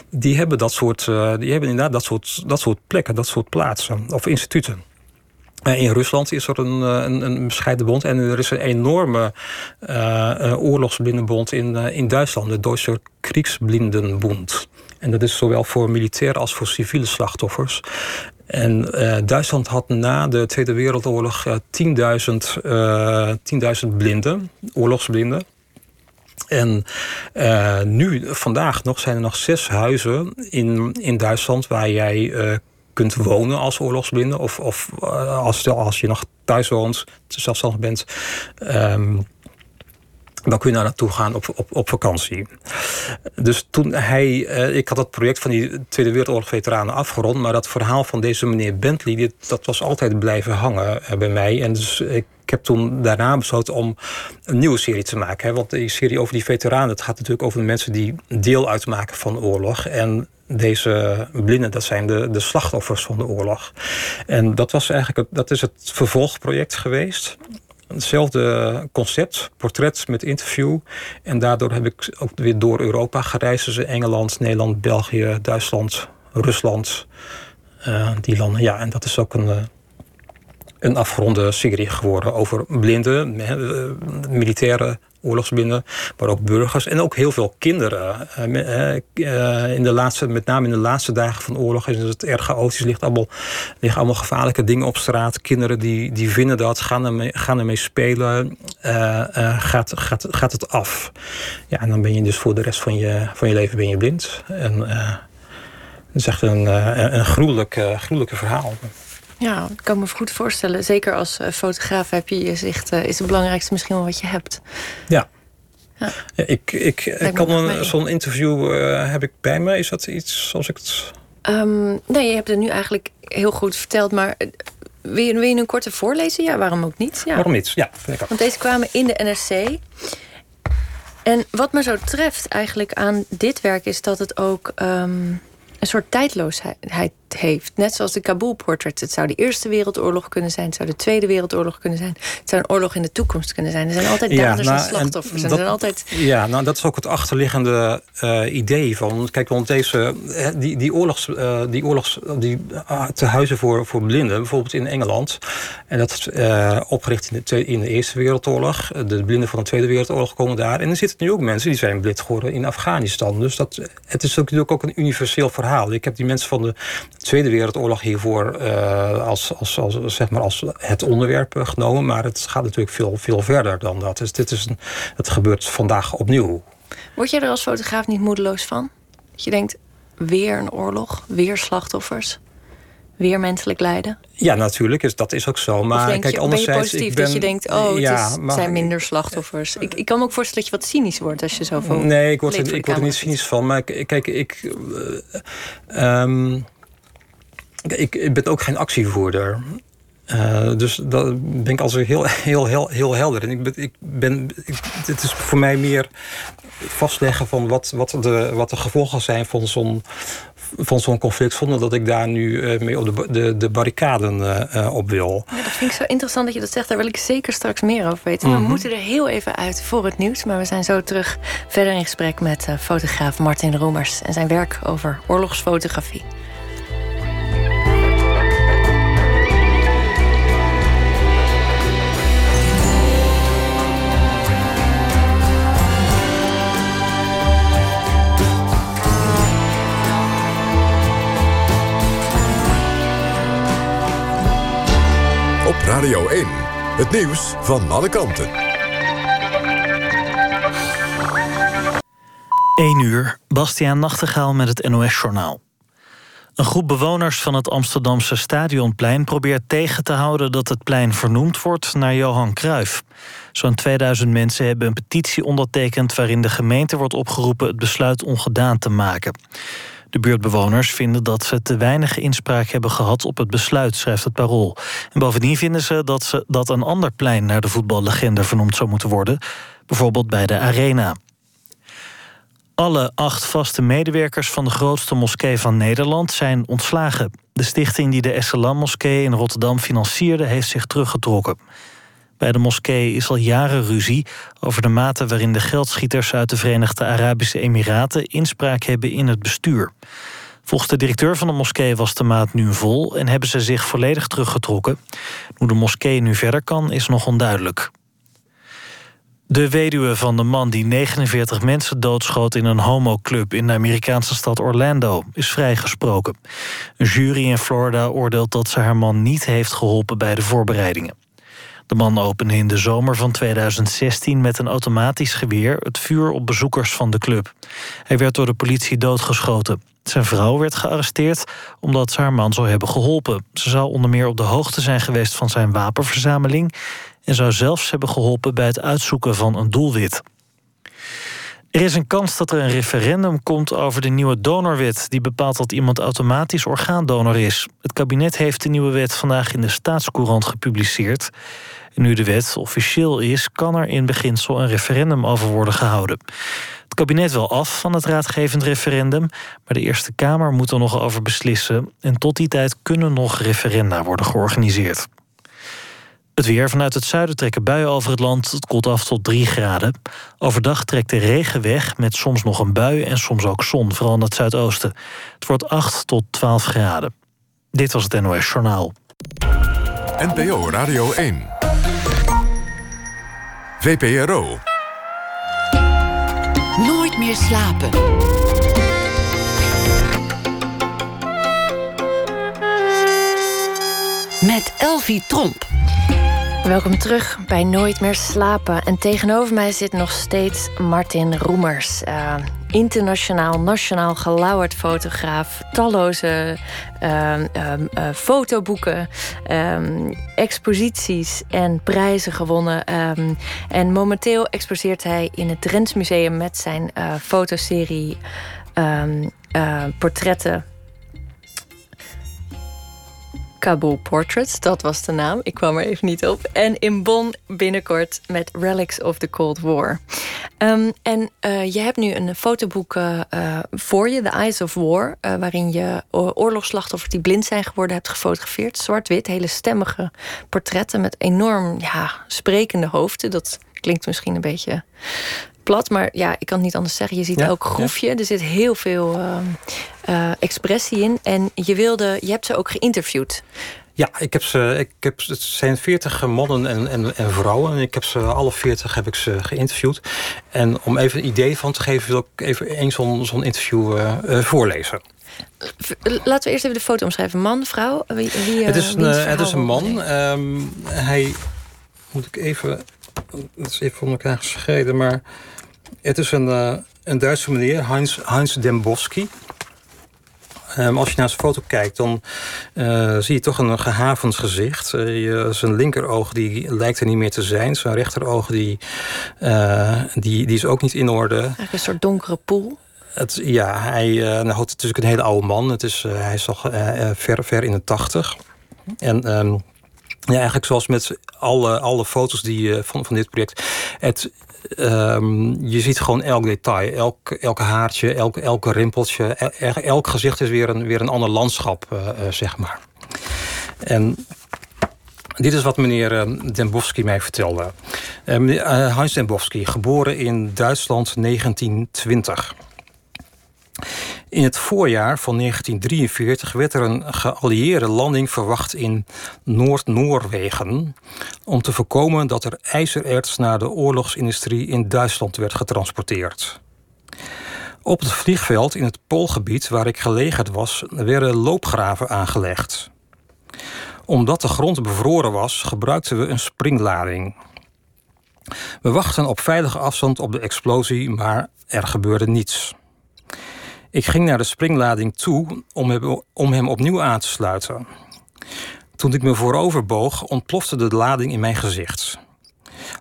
die hebben dat soort, die hebben inderdaad dat soort, dat soort plekken, dat soort plaatsen of instituten. In Rusland is er een, een, een bescheiden bond en er is een enorme uh, oorlogsblindenbond in, in Duitsland, de Duitse Kriegsblindenbond. En dat is zowel voor militaire als voor civiele slachtoffers. En uh, Duitsland had na de Tweede Wereldoorlog uh, 10.000 uh, 10 blinden, oorlogsblinden. En nu, vandaag nog, zijn er nog zes huizen in, in Duitsland waar jij kunt wonen als oorlogsblinde. Of, of als, als je nog thuis woont, zelfstandig bent. Um, dan kun je naar naartoe gaan op, op, op vakantie. Dus toen hij, eh, ik had het project van die Tweede Wereldoorlog veteranen afgerond, maar dat verhaal van deze meneer Bentley, dat was altijd blijven hangen eh, bij mij. En dus ik heb toen daarna besloten om een nieuwe serie te maken. Hè, want die serie over die veteranen, het gaat natuurlijk over de mensen die deel uitmaken van de oorlog. En deze blinden, dat zijn de, de slachtoffers van de oorlog. En dat was eigenlijk dat is het vervolgproject geweest hetzelfde concept, portret met interview. En daardoor heb ik ook weer door Europa gereisd. Dus Engeland, Nederland, België, Duitsland, Rusland. die landen, ja, en dat is ook een een afgeronde serie geworden over blinden, militaire oorlogsblinden, maar ook burgers en ook heel veel kinderen. Eh, eh, in de laatste, met name in de laatste dagen van oorlog is het erg chaotisch. Ligt allemaal, liggen allemaal gevaarlijke dingen op straat. Kinderen die, die vinden dat, gaan ermee, gaan ermee spelen, uh, gaat, gaat, gaat het af. Ja, en dan ben je dus voor de rest van je, van je leven ben je blind. En, het is echt een, een gruwelijk, gruwelijke verhaal. Ja, ik kan me goed voorstellen. Zeker als eh, fotograaf heb je je zicht, uh, is het belangrijkste misschien wel wat je hebt. Ja. ja. ik, ik, ik kan zo'n interview uh, heb ik bij me. Is dat iets zoals ik het. Um, nee, je hebt het nu eigenlijk heel goed verteld, maar. Wil je, wil je een korte voorlezen? Ja, waarom ook niet? Ja. Waarom niet? Ja, Want deze kwamen in de NRC. En wat me zo treft eigenlijk aan dit werk is dat het ook um, een soort tijdloosheid heeft. Net zoals de Kabul Portrait. Het zou de Eerste Wereldoorlog kunnen zijn. Het zou de Tweede Wereldoorlog kunnen zijn. Het zou een oorlog in de toekomst kunnen zijn. Er zijn altijd daders nou, en slachtoffers. En dat, altijd... Ja, nou, dat is ook het achterliggende uh, idee van... Kijk, want deze, eh, die, die oorlogs... Uh, die oorlogs die, uh, te huizen voor, voor blinden, bijvoorbeeld in Engeland... en dat is opgericht in de, in de Eerste Wereldoorlog. De blinden van de Tweede Wereldoorlog komen daar. En er zitten nu ook mensen die zijn blind geworden in Afghanistan. Dus dat, het is natuurlijk ook een universeel verhaal. Ik heb die mensen van de Tweede Wereldoorlog hiervoor uh, als, als, als, zeg maar als het onderwerp eh, genomen. Maar het gaat natuurlijk veel, veel verder dan dat. Dus dit is een, het gebeurt vandaag opnieuw. Word jij er als fotograaf niet moedeloos van? Dat je denkt, weer een oorlog, weer slachtoffers? weer menselijk lijden? Ja, natuurlijk, is, dat is ook zo. Maar denk kijk, je, ben je positief ben, dat je denkt... oh, het ja, is, zijn minder slachtoffers? Ik, ik kan me ook voorstellen dat je wat cynisch wordt als je zoveel... Nee, ik word, er, ik word er niet cynisch van. Maar kijk, ik... Uh, um, ik, ik ben ook geen actievoerder. Uh, dus dat ben ik altijd heel, heel, heel, heel helder. En ik ben, ik ben, het is voor mij meer vastleggen van wat, wat, de, wat de gevolgen zijn van zo'n van zo'n conflict zonder dat ik daar nu uh, mee op de, de, de barricaden uh, op wil. Ja, dat vind ik zo interessant dat je dat zegt. Daar wil ik zeker straks meer over weten. We mhm. moeten er heel even uit voor het nieuws. Maar we zijn zo terug verder in gesprek met fotograaf Martin Roemers en zijn werk over oorlogsfotografie. Radio 1. Het nieuws van alle kanten. 1 uur, Bastiaan Nachtegaal met het NOS-journaal. Een groep bewoners van het Amsterdamse Stadionplein probeert tegen te houden dat het plein vernoemd wordt naar Johan Cruijff. Zo'n 2000 mensen hebben een petitie ondertekend waarin de gemeente wordt opgeroepen het besluit ongedaan te maken. De buurtbewoners vinden dat ze te weinig inspraak hebben gehad op het besluit, schrijft het Parool. En bovendien vinden ze dat, ze dat een ander plein naar de voetballegende vernoemd zou moeten worden, bijvoorbeeld bij de Arena. Alle acht vaste medewerkers van de grootste moskee van Nederland zijn ontslagen. De stichting die de Esselam-moskee in Rotterdam financierde, heeft zich teruggetrokken. Bij de moskee is al jaren ruzie over de mate waarin de geldschieters uit de Verenigde Arabische Emiraten inspraak hebben in het bestuur. Volgens de directeur van de moskee was de maat nu vol en hebben ze zich volledig teruggetrokken. Hoe de moskee nu verder kan, is nog onduidelijk. De weduwe van de man die 49 mensen doodschoot in een homoclub in de Amerikaanse stad Orlando is vrijgesproken. Een jury in Florida oordeelt dat ze haar man niet heeft geholpen bij de voorbereidingen. De man opende in de zomer van 2016 met een automatisch geweer het vuur op bezoekers van de club. Hij werd door de politie doodgeschoten. Zijn vrouw werd gearresteerd omdat ze haar man zou hebben geholpen. Ze zou onder meer op de hoogte zijn geweest van zijn wapenverzameling en zou zelfs hebben geholpen bij het uitzoeken van een doelwit. Er is een kans dat er een referendum komt over de nieuwe donorwet... die bepaalt dat iemand automatisch orgaandonor is. Het kabinet heeft de nieuwe wet vandaag in de staatscourant gepubliceerd. Nu de wet officieel is, kan er in beginsel een referendum over worden gehouden. Het kabinet wil af van het raadgevend referendum, maar de Eerste Kamer moet er nog over beslissen. En tot die tijd kunnen nog referenda worden georganiseerd. Het weer vanuit het zuiden trekken buien over het land. Het koelt af tot 3 graden. Overdag trekt de regen weg met soms nog een bui en soms ook zon, vooral in het zuidoosten. Het wordt 8 tot 12 graden. Dit was het NOS Journaal. NPO Radio 1. VPRO. Nooit meer slapen. Met Elvie Tromp. Welkom terug bij Nooit meer slapen. En tegenover mij zit nog steeds Martin Roemers. Uh, internationaal, nationaal gelauwerd fotograaf. Talloze uh, uh, fotoboeken, ehm, exposities en prijzen gewonnen. Ehm, en momenteel exposeert hij in het Drents Museum met zijn uh, fotoserie portretten Kabul Portraits, dat was de naam. Ik kwam er even niet op. En in Bonn binnenkort met Relics of the Cold War. Um, en uh, je hebt nu een fotoboek uh, voor je, The Eyes of War... Waarin je oorlogsslachtoffers die blind zijn geworden hebt gefotografeerd. Zwart-wit, hele stemmige portretten met enorm ja, sprekende hoofden. Dat klinkt misschien een beetje plat, maar ja, ik kan het niet anders zeggen. Je ziet elk groefje. Er zit heel veel uh, expressie in. En je, wilde, je hebt ze ook geïnterviewd. Ja, ik heb ze, ik heb, het zijn veertig mannen en, en, en, vrouwen. En ik heb ze alle veertig heb ik ze geïnterviewd. En om even een idee van te geven, wil ik even één zo'n zo'n interview uh, uh, voorlezen. Laten we eerst even de foto omschrijven. Man, vrouw? Wie, wie, het, is een, het is een man. Um, hij, moet ik even, het is even van elkaar gescheiden, maar het is een, een Duitse meneer, Heinz, Heinz Dembowski. Um, als je naar zijn foto kijkt, dan uh, zie je toch een gehavend gezicht. Uh, je, zijn linkeroog die lijkt er niet meer te zijn. Zijn rechteroog die, uh, die, die is ook niet in orde. Eigenlijk een soort donkere poel. Het, ja, hij, nou, het is natuurlijk een hele oude man. Het is, hij is al ver, ver in de tachtig. En... Um, ja, eigenlijk zoals met alle, alle foto's die, van, van dit project. Het, Um, je ziet gewoon elk detail, elk, elk haartje, elk, elke rimpeltje. El, elk gezicht is weer een, weer een ander landschap, uh, uh, zeg maar. En dit is wat meneer uh, Dembowski mij vertelde. meneer Hans Dembowski, geboren in Duitsland 1920. In het voorjaar van 1943 werd er een geallieerde landing verwacht in Noord-Noorwegen. om te voorkomen dat er ijzererts naar de oorlogsindustrie in Duitsland werd getransporteerd. Op het vliegveld in het Poolgebied waar ik gelegerd was, werden loopgraven aangelegd. Omdat de grond bevroren was, gebruikten we een springlading. We wachten op veilige afstand op de explosie, maar er gebeurde niets. Ik ging naar de springlading toe om hem, om hem opnieuw aan te sluiten. Toen ik me voorover boog, ontplofte de lading in mijn gezicht.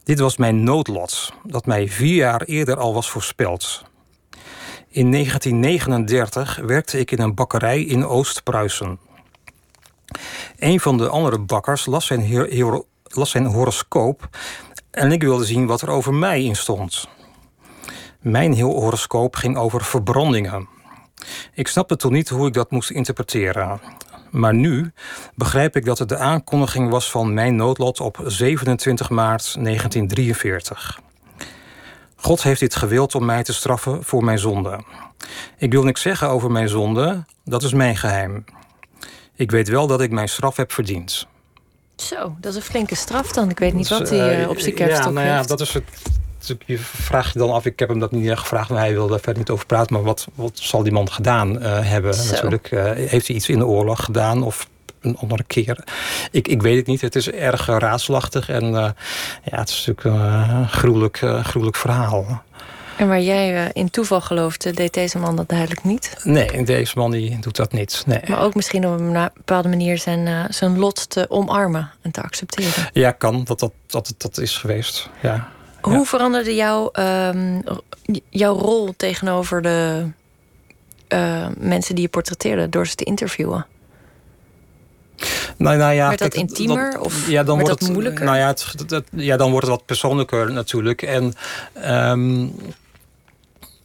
Dit was mijn noodlot, dat mij vier jaar eerder al was voorspeld. In 1939 werkte ik in een bakkerij in Oost-Pruisen. Een van de andere bakkers las zijn, las zijn horoscoop en ik wilde zien wat er over mij in stond. Mijn heel horoscoop ging over verbrandingen. Ik snapte toen niet hoe ik dat moest interpreteren. Maar nu begrijp ik dat het de aankondiging was van mijn noodlot op 27 maart 1943. God heeft dit gewild om mij te straffen voor mijn zonde. Ik wil niks zeggen over mijn zonde, dat is mijn geheim. Ik weet wel dat ik mijn straf heb verdiend. Zo, dat is een flinke straf dan. Ik weet niet wat hij uh, op zijn ja, nou ja, heeft. Dat is het, je vraagt je dan af, ik heb hem dat niet gevraagd, maar hij wil daar verder niet over praten. Maar wat, wat zal die man gedaan uh, hebben? Zo. Natuurlijk, uh, heeft hij iets in de oorlog gedaan of een andere keer? Ik, ik weet het niet. Het is erg raadselachtig en uh, ja, het is natuurlijk een gruwelijk, gruwelijk verhaal. En waar jij in toeval geloofde, deed deze man dat duidelijk niet? Nee, deze man die doet dat niet. Nee. Maar ook misschien op een bepaalde manier zijn, zijn lot te omarmen en te accepteren. Ja, kan. Dat dat, dat, dat is geweest, ja. Hoe veranderde jouw, um, jouw rol tegenover de uh, mensen die je portretteerde door ze te interviewen? Nou, nou ja, werd dat kijk, intiemer dat, of ja, dan wordt dat het, moeilijker? Nou ja, het, het, ja, dan wordt het wat persoonlijker natuurlijk. En um,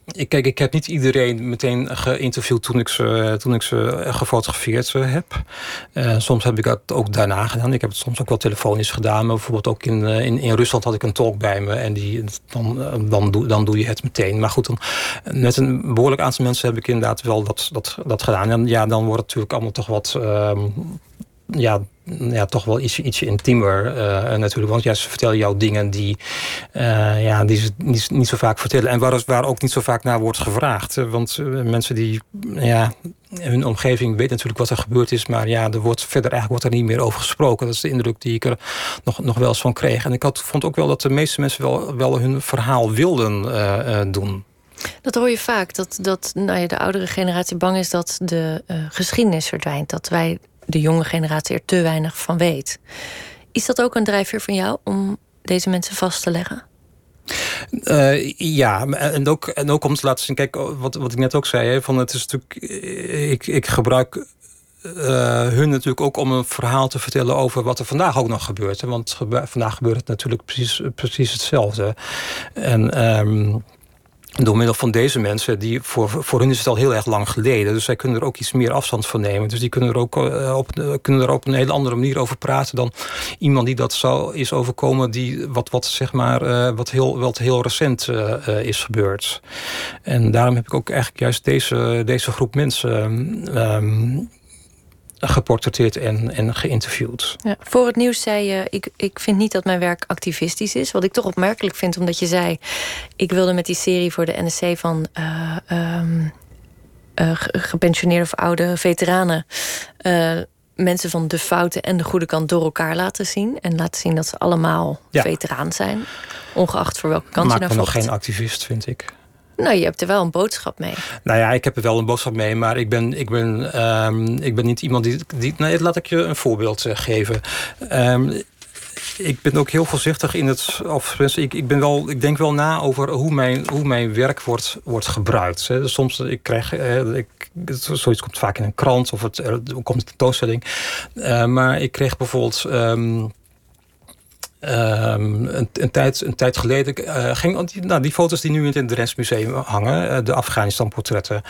ik, kijk, ik heb niet iedereen meteen geïnterviewd toen ik ze, toen ik ze gefotografeerd heb. Uh, soms heb ik dat ook daarna gedaan. Ik heb het soms ook wel telefonisch gedaan. Maar bijvoorbeeld ook in, in, in Rusland had ik een tolk bij me. En die, dan, dan, doe, dan doe je het meteen. Maar goed, dan, met een behoorlijk aantal mensen heb ik inderdaad wel dat, dat, dat gedaan. En ja, dan wordt het natuurlijk allemaal toch wat... Uh, ja, ja, toch wel iets, ietsje intiemer uh, natuurlijk. Want ja, ze vertellen jou dingen die, uh, ja, die ze niet, niet zo vaak vertellen. En waar, waar ook niet zo vaak naar wordt gevraagd. Want uh, mensen die, ja, hun omgeving weet natuurlijk wat er gebeurd is. Maar ja, er wordt verder eigenlijk wordt er niet meer over gesproken. Dat is de indruk die ik er nog, nog wel eens van kreeg. En ik had, vond ook wel dat de meeste mensen wel, wel hun verhaal wilden doen. Dat hoor je vaak, dat, dat nou ja, de oudere generatie bang is dat de geschiedenis verdwijnt. Dat wij de jonge generatie er te weinig van weet. Is dat ook een drijfveer van jou om deze mensen vast te leggen? Uh, ja, en ook, en ook om te laten zien, kijk, wat, wat ik net ook zei, hè, van het is natuurlijk, eh, ik, ik gebruik uh, hun natuurlijk ook om een verhaal te vertellen over wat er vandaag ook nog gebeurt. Hè, want vandaag gebeurt het natuurlijk precies, precies hetzelfde. En um, door middel van deze mensen, die voor, voor hun is het al heel erg lang geleden. Dus zij kunnen er ook iets meer afstand van nemen. Dus die kunnen er ook uh, op, kunnen er op een hele andere manier over praten dan iemand die dat zou is overkomen, die wat, wat zeg maar, uh, wat heel, wat heel recent is gebeurd. En daarom heb ik ook eigenlijk juist deze, deze groep mensen. Um, geportretteerd en, en geïnterviewd. Ja, voor het nieuws zei je, ik, ik vind niet dat mijn werk activistisch is. Wat ik toch opmerkelijk vind, omdat je zei... ik wilde met die serie voor de NSC van... Uh, um, uh, gepensioneerde of oude veteranen... Uh, mensen van de foute en de goede kant door elkaar laten zien. En laten zien dat ze allemaal ja. veteraan zijn. Ongeacht voor welke kant Maakt je naar vocht. nog geen activist, vind ik. Nou, je hebt er wel een boodschap mee. Nou ja, ik heb er wel een boodschap mee, maar ik ben, ik ben, um, ik ben niet iemand die, die. Nee, laat ik je een voorbeeld uh, geven. Um, ik ben ook heel voorzichtig in het. Of ik, ik, ben wel, ik denk wel na over hoe mijn, hoe mijn werk wordt, wordt gebruikt. Soms ik krijg eh, ik, zoiets komt vaak in een krant of het er komt een tentoonstelling. Uh, maar ik kreeg bijvoorbeeld. Um, Um, een, een, tijd, een tijd geleden uh, ging nou, die foto's die nu in het Drents hangen, uh, de Afghanistan-portretten.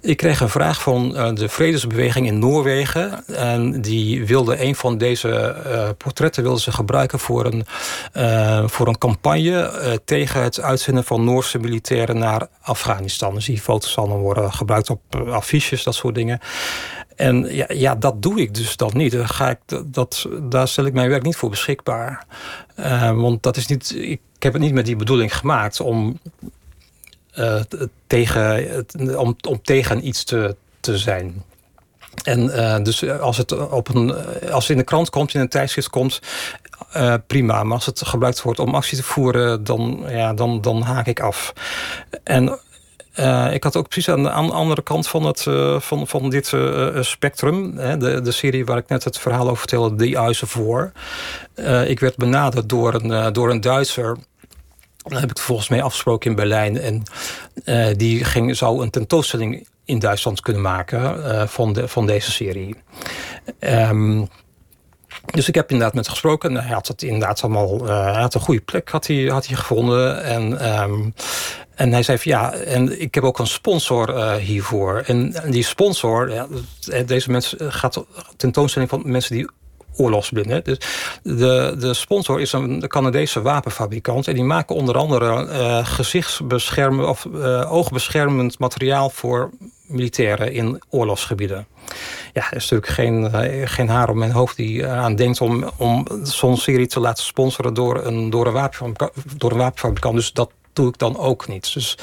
Ik kreeg een vraag van uh, de Vredesbeweging in Noorwegen. En die wilde een van deze portretten wilde ze gebruiken voor een, voor een campagne tegen het uitzenden van Noorse militairen naar Afghanistan. Dus die foto's dan worden gebruikt op affiches, dat soort dingen. En ja, ja, dat doe ik dus dan niet. Ga ik, dat, daar stel ik mijn werk niet voor beschikbaar. Uh, want dat is niet, ik heb het niet met die bedoeling gemaakt om, uh, tegen, om, om tegen iets te, te zijn. En uh, dus als het, op een, als het in de krant komt, in een tijdschrift komt, prima. Maar als het gebruikt wordt om actie te voeren, dan, ja, dan, dan haak ik af. En uh, ik had ook precies aan de, andere kant van, het, uh, van, van dit uh, spectrum, hè, de, de serie waar ik net het verhaal over vertelde, Eyes of War. ik werd benaderd door een, door een Duitser. Daar heb ik volgens mij afgesproken in Berlijn. En die ging, zou een tentoonstelling in Duitsland kunnen maken van, de, van deze serie. Um, dus ik heb inderdaad met hem gesproken. Hij had het inderdaad allemaal. Uh, hij had een goede plek had hij, had hij gevonden. En, um, en hij zei van ja, en ik heb ook een sponsor uh, hiervoor. En, die sponsor, ja, deze mensen gaat tentoonstelling van mensen die oorlogsblinden. Dus de, de sponsor is een Canadese wapenfabrikant. En die maken onder andere uh, gezichtsbeschermend of uh, oogbeschermend materiaal voor militairen in oorlogsgebieden. Ja, er is natuurlijk geen, uh, geen haar op mijn hoofd die eraan denkt om, om zo'n serie te laten sponsoren door een, door, een wapenfabrikant, door een wapenfabrikant. Dus dat doe ik dan ook niet. Dus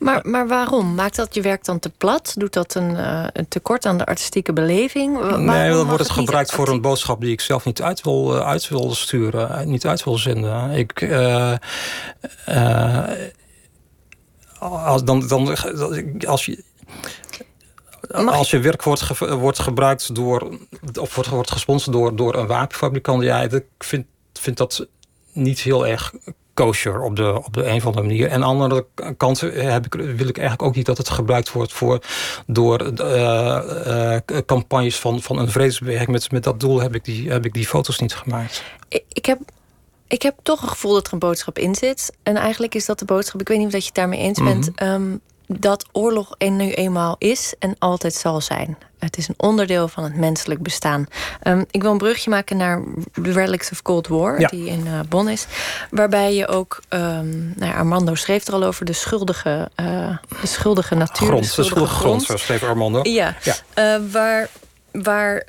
maar, maar waarom? Maakt dat je werk dan te plat? Doet dat een, uh, een tekort aan de artistieke beleving? Nee, dan wordt het, gebruikt voor een boodschap die ik zelf niet uit wil, uh, uit wil sturen, niet uit wil zenden. Ik, uh, als, dan, dan, als je. Als je werk wordt, ge, wordt gebruikt door, of wordt, wordt gesponsord door, door een wapenfabrikant, ja, ik vind, vind dat niet heel erg kosher op de, op de een of andere manier. En aan de andere kant heb ik, wil ik eigenlijk ook niet dat het gebruikt wordt voor, door uh, uh, campagnes van, van een vredesbeweging. Met, met dat doel heb ik, die, heb ik die foto's niet gemaakt. Ik, ik heb ik heb toch een gevoel dat er een boodschap in zit. En eigenlijk is dat de boodschap, ik weet niet of dat je het daarmee eens bent, mhm. ehm, dat oorlog er nu eenmaal is en altijd zal zijn. Het is een onderdeel van het menselijk bestaan. Ehm, ik wil een brugje maken naar Relics of Cold War, die in uh, Bonn is. Waarbij je ook, um, nou ja, Armando schreef er al over de schuldige, uh, de schuldige natuur. Grond, de schuldige, grond, grond, zo schreef Armando. Ja, ja. Uh, waar, waar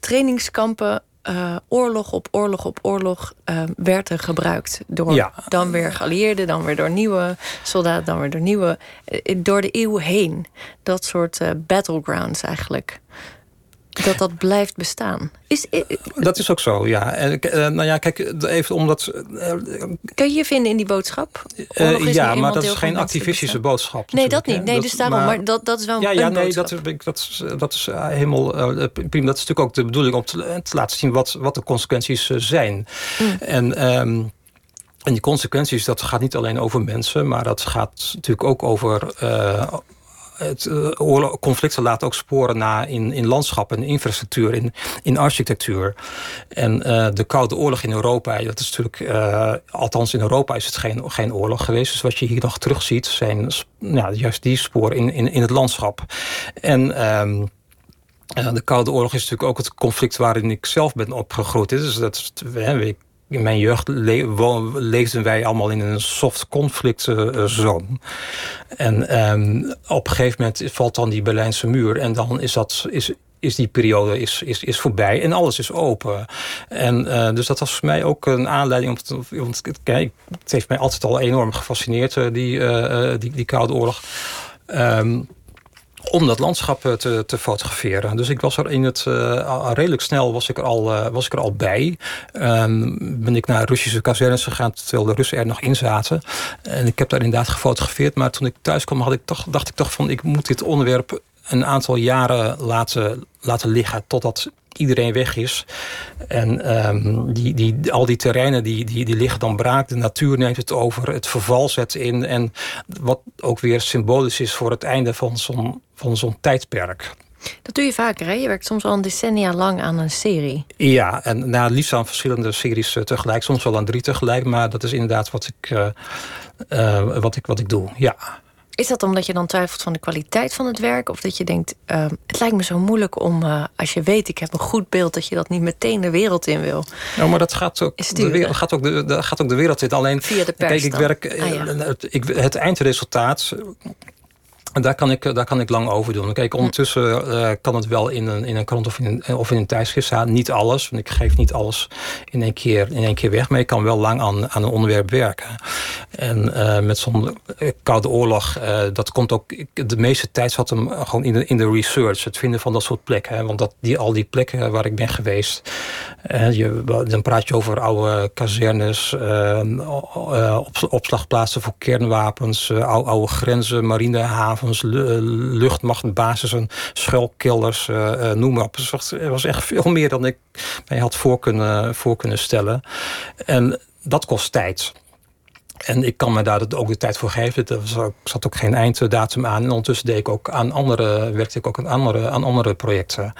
trainingskampen uh, oorlog op oorlog op oorlog uh, werd er gebruikt. Door dan weer geallieerden, dan weer door nieuwe soldaten, dan weer door nieuwe. Uh, door de eeuw heen. Dat soort battlegrounds eigenlijk dat dat blijft bestaan. Is, dat is ook zo, ja. En, uh, nou ja, kijk, even omdat... Uh, Kun je je vinden in die boodschap? Uh, ja, maar dat is geen activistische boodschap. Nee, dat niet. Nee, dus daarom. Maar, dat, dat is wel ja, een ja, nee, boodschap. Dat, dat, is, dat is helemaal prima. Dat is natuurlijk ook de bedoeling om te, te laten zien wat, wat de consequenties zijn. Mm. En... Um, en die consequenties, dat gaat niet alleen over mensen, maar dat gaat natuurlijk ook over, het uh, conflicten laten ook sporen na in, in landschap en infrastructuur, in, in architectuur. En uh, de Koude Oorlog in Europa, dat is natuurlijk, uh, althans in Europa is het geen, geen oorlog geweest. Dus wat je hier nog terugziet, zijn ja, juist die sporen in, in, het landschap. En. Um, de Koude Oorlog is natuurlijk ook het conflict waarin ik zelf ben opgegroeid. Dus dat, ik in mijn jeugd le leefden wij allemaal in een soft conflict uh, zone. En um, op een gegeven moment valt dan die Berlijnse muur. En dan is, dat, is, is die periode is, is, is voorbij en alles is open. En uh, dus dat was voor mij ook een aanleiding om te. Want, kijk, het heeft mij altijd al enorm gefascineerd, die, die, die Koude Oorlog. Um, om dat landschap eh, te, te fotograferen. Dus ik was er in het uh, redelijk snel was ik er al, uh, was ik er al bij. Um, ben ik naar Russische kazernes gegaan terwijl de Russen er nog in zaten. En ik heb daar inderdaad gefotografeerd. Maar toen ik thuis kwam had ik toch, dacht ik toch van ik moet dit onderwerp een aantal jaren laten, laten liggen totdat iedereen weg is. En um, die, die, al die terreinen die, die, die liggen dan braak. De natuur neemt het over. Het verval zet in. En wat ook weer symbolisch is voor het einde van zo'n van zo'n tijdperk. Dat doe je vaker, hè? Je werkt soms al een decennia lang aan een serie. Ja, en nou, liefst aan verschillende series uh, tegelijk. Soms wel aan drie tegelijk, maar dat is inderdaad wat ik, uh, uh, wat ik, wat ik doe, ja. Is dat omdat je dan twijfelt van de kwaliteit van het werk? Of dat je denkt, uh, het lijkt me zo moeilijk om, uh, als je weet, ik heb een goed beeld, dat je dat niet meteen de wereld in wil? Nou, maar dat gaat ook, de wereld, gaat ook, de, gaat ook de wereld in. Alleen, Via de pers kijk, ik werk, ah, ja. het, ik, het eindresultaat daar kan, ik, daar kan ik lang over doen. Kijk, ondertussen uh, kan het wel in een, in een krant of in een, of in een tijdschrift staan. Niet alles, want ik geef niet alles in één keer, in één keer weg. Maar ik kan wel lang aan, aan een onderwerp werken. En uh, met zo'n eh, koude oorlog, uh, dat komt ook... De meeste tijd zat hem gewoon in de, in de research. Het vinden van dat soort plekken. Hè, want dat, die, al die plekken waar ik ben geweest... je, dan praat je over oude kazernes... Op, opslagplaatsen voor kernwapens... oude, oude grenzen, marinehavens luchtmachtbasissen, schuilkillers, uh, noem maar op. Het was echt veel meer dan ik mij had voor kunnen, voor kunnen stellen. En dat kost tijd. En ik kan me daar ook de tijd voor geven. Er zat ook geen einddatum aan. En ondertussen deed ik ook aan andere, werkte ik ook aan andere, aan andere projecten.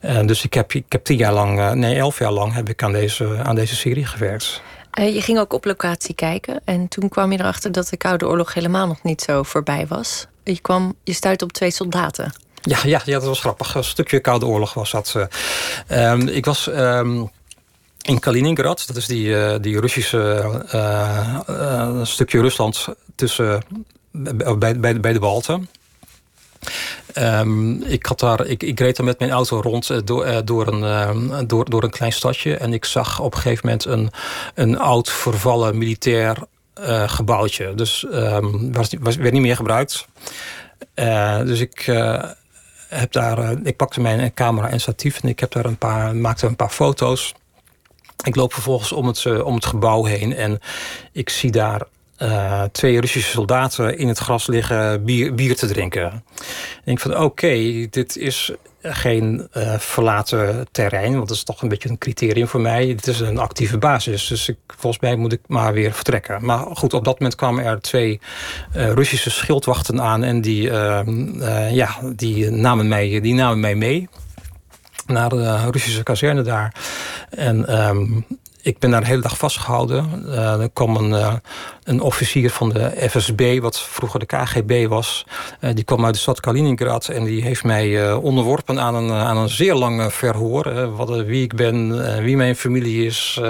En dus ik heb, ik heb tien jaar lang, eh, nee, elf jaar lang heb ik aan deze, aan deze serie gewerkt. je ging ook op locatie kijken. En toen kwam je erachter dat de Koude Oorlog helemaal nog niet zo voorbij was je, kwam, je stuitte op twee soldaten. Ja, ja, ja, dat was grappig. Een stukje Koude Oorlog was dat. Uh, ik was um, in Kaliningrad. Dat is die, uh, die Russische uh, stukje Rusland tussen, bij, bij, bij de Balten. Um, ik, had daar, ik, ik reed daar met mijn auto rond door, door, een, door, door een klein stadje. En ik zag op een gegeven moment een, een oud vervallen militair uh, gebouwtje. Dus um, was, was, werd niet meer gebruikt. Uh, dus ik uh, heb daar, ik pakte mijn camera en statief en ik heb daar een paar, maakte een paar foto's. Ik loop vervolgens om het, om het gebouw heen en ik zie daar twee Russische soldaten in het gras liggen bier, bier te drinken. Ik denk van oké, dit is geen uh, verlaten terrein, want dat is toch een beetje een criterium voor mij. Het is een actieve basis, dus ik, volgens mij moet ik maar weer vertrekken. Maar goed, op dat moment kwamen er twee uh, Russische schildwachten aan en die, ehm, ja, die, namen mij, die namen mij mee naar de Russische kazerne daar. En um, ik ben daar een hele dag vastgehouden. Uh, er kwam een, uh, een officier van de FSB, wat vroeger de KGB was. Uh, die kwam uit de stad Kaliningrad en die heeft mij onderworpen aan een, aan een zeer lang verhoor. wat, wie ik ben, wie mijn familie is,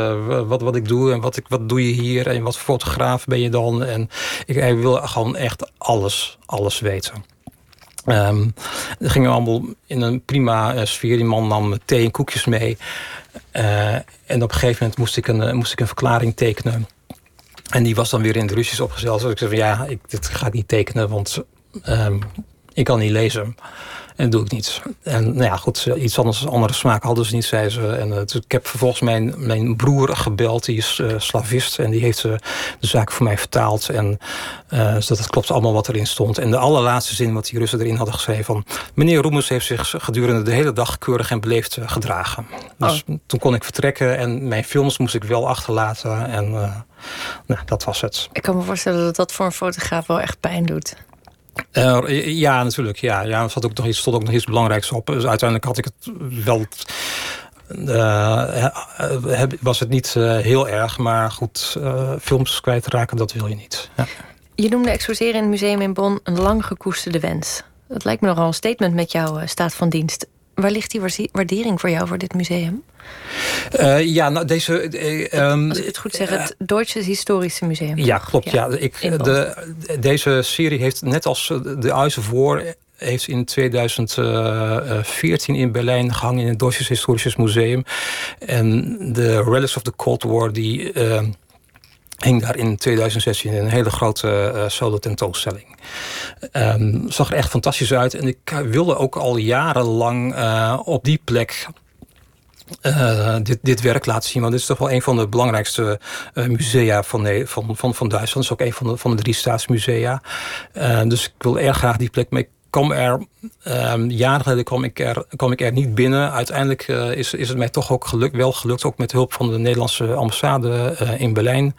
wat, wat ik doe en wat, ik, wat doe je hier en wat fotograaf ben je dan. En ik, wil gewoon echt alles, alles weten. Um, dat gingen we allemaal in een prima sfeer. Die man nam thee en koekjes mee. Uh, en op een gegeven moment moest ik een, eh, moest ik een verklaring tekenen. En die was dan weer in de Russisch opgezeld. Dus ik zei van ja, ik, dit ga ik niet tekenen, want um, ik kan niet lezen. En doe ik niet. En nou ja, goed, iets anders, andere smaak hadden ze niet, zei ze. En uh, ik heb vervolgens mijn, mijn broer gebeld, die is uh, slavist. En die heeft uh, de zaak voor mij vertaald. En zodat het klopt allemaal wat erin stond. En de allerlaatste zin wat die Russen erin hadden geschreven van... meneer Roemers heeft zich gedurende de hele dag keurig en beleefd gedragen. Dus oh. toen kon ik vertrekken en mijn films moest ik wel achterlaten. En nou, dat was het. Ik kan me voorstellen dat dat voor een fotograaf wel echt pijn doet. Uh, ja, natuurlijk. Ja, ja, er ook nog iets, stond ook nog iets belangrijks op. Dus uiteindelijk had ik het wel. Uh, was het niet heel erg, maar goed, films kwijtraken, dat wil je niet. Ja. Je noemde exposeren in het museum in Bonn een lang gekoesterde wens. Dat lijkt me nogal een statement met jouw staat van dienst. Waar ligt die waardering voor jou voor dit museum? Uh, ja, nou deze. Uh, um, Als ik het goed zeg, het Duitse Historische Museum. Ja, klopt. Ja, ja. Ik, de, deze serie heeft net als de Uizen voor heeft in 2014 in Berlijn gehangen in het Duitse Historisches Museum. En de Relics of the Cold War, die uh, hing daar in 2016 in een hele grote uh, solo tentoonstelling. Um, zag er echt fantastisch uit. En ik wilde ook al jarenlang uh, op die plek dit, dit werk laten zien. Want dit is toch wel een van de belangrijkste musea van, van, van, van Duitsland. Het is ook een van de, van de drie staatsmusea. Dus ik wil erg graag die plek mee kwam er, um, jaren geleden kwam ik, er, kwam ik er niet binnen. Uiteindelijk uh, is, is het mij toch ook gelukt, wel gelukt, ook met hulp van de Nederlandse ambassade uh, in Berlijn.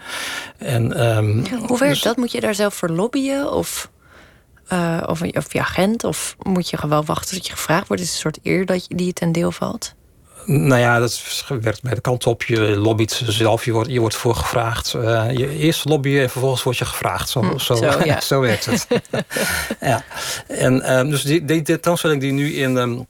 En, um, Hoe werkt dus, dat? Moet je daar zelf voor lobbyen? Of, uh, of, of je agent? Of moet je gewoon wachten tot je gevraagd wordt? Is het een soort eer dat je, die je ten deel valt? Nou ja, dat werkt bij de kant op. Je lobbyt zelf, je wordt, je wordt voor gevraagd. Uh, je eerst lobbyen en vervolgens word je gevraagd. Zo, hm, zo, zo, [laughs] ja. zo werkt het. [laughs] ja. En um, dus die, die tentoonstelling die nu in, um,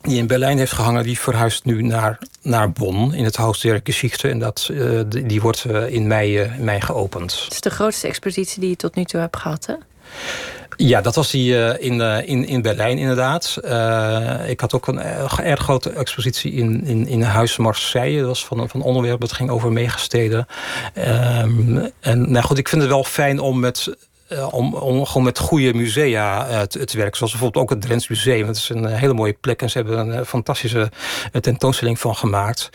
die in Berlijn heeft gehangen... die verhuist nu naar, naar Bonn in het Haus der Geschichte. En dat, uh, die, die, wordt uh, in, mei, mei geopend. Het is de grootste expositie die je tot nu toe hebt gehad, hè? Ja, dat was die uh, in, uh, in, in Berlijn inderdaad. Uh, ik had ook een erg grote expositie in, in, in Huis Marseille. Dat was van, van onderwerp dat ging over megasteden. Um, en nou goed, ik vind het wel fijn om met uh, om, om gewoon met goede musea uh, te, te, werken. Zoals bijvoorbeeld ook het Drents Museum. Het is een hele mooie plek en ze hebben een fantastische tentoonstelling van gemaakt.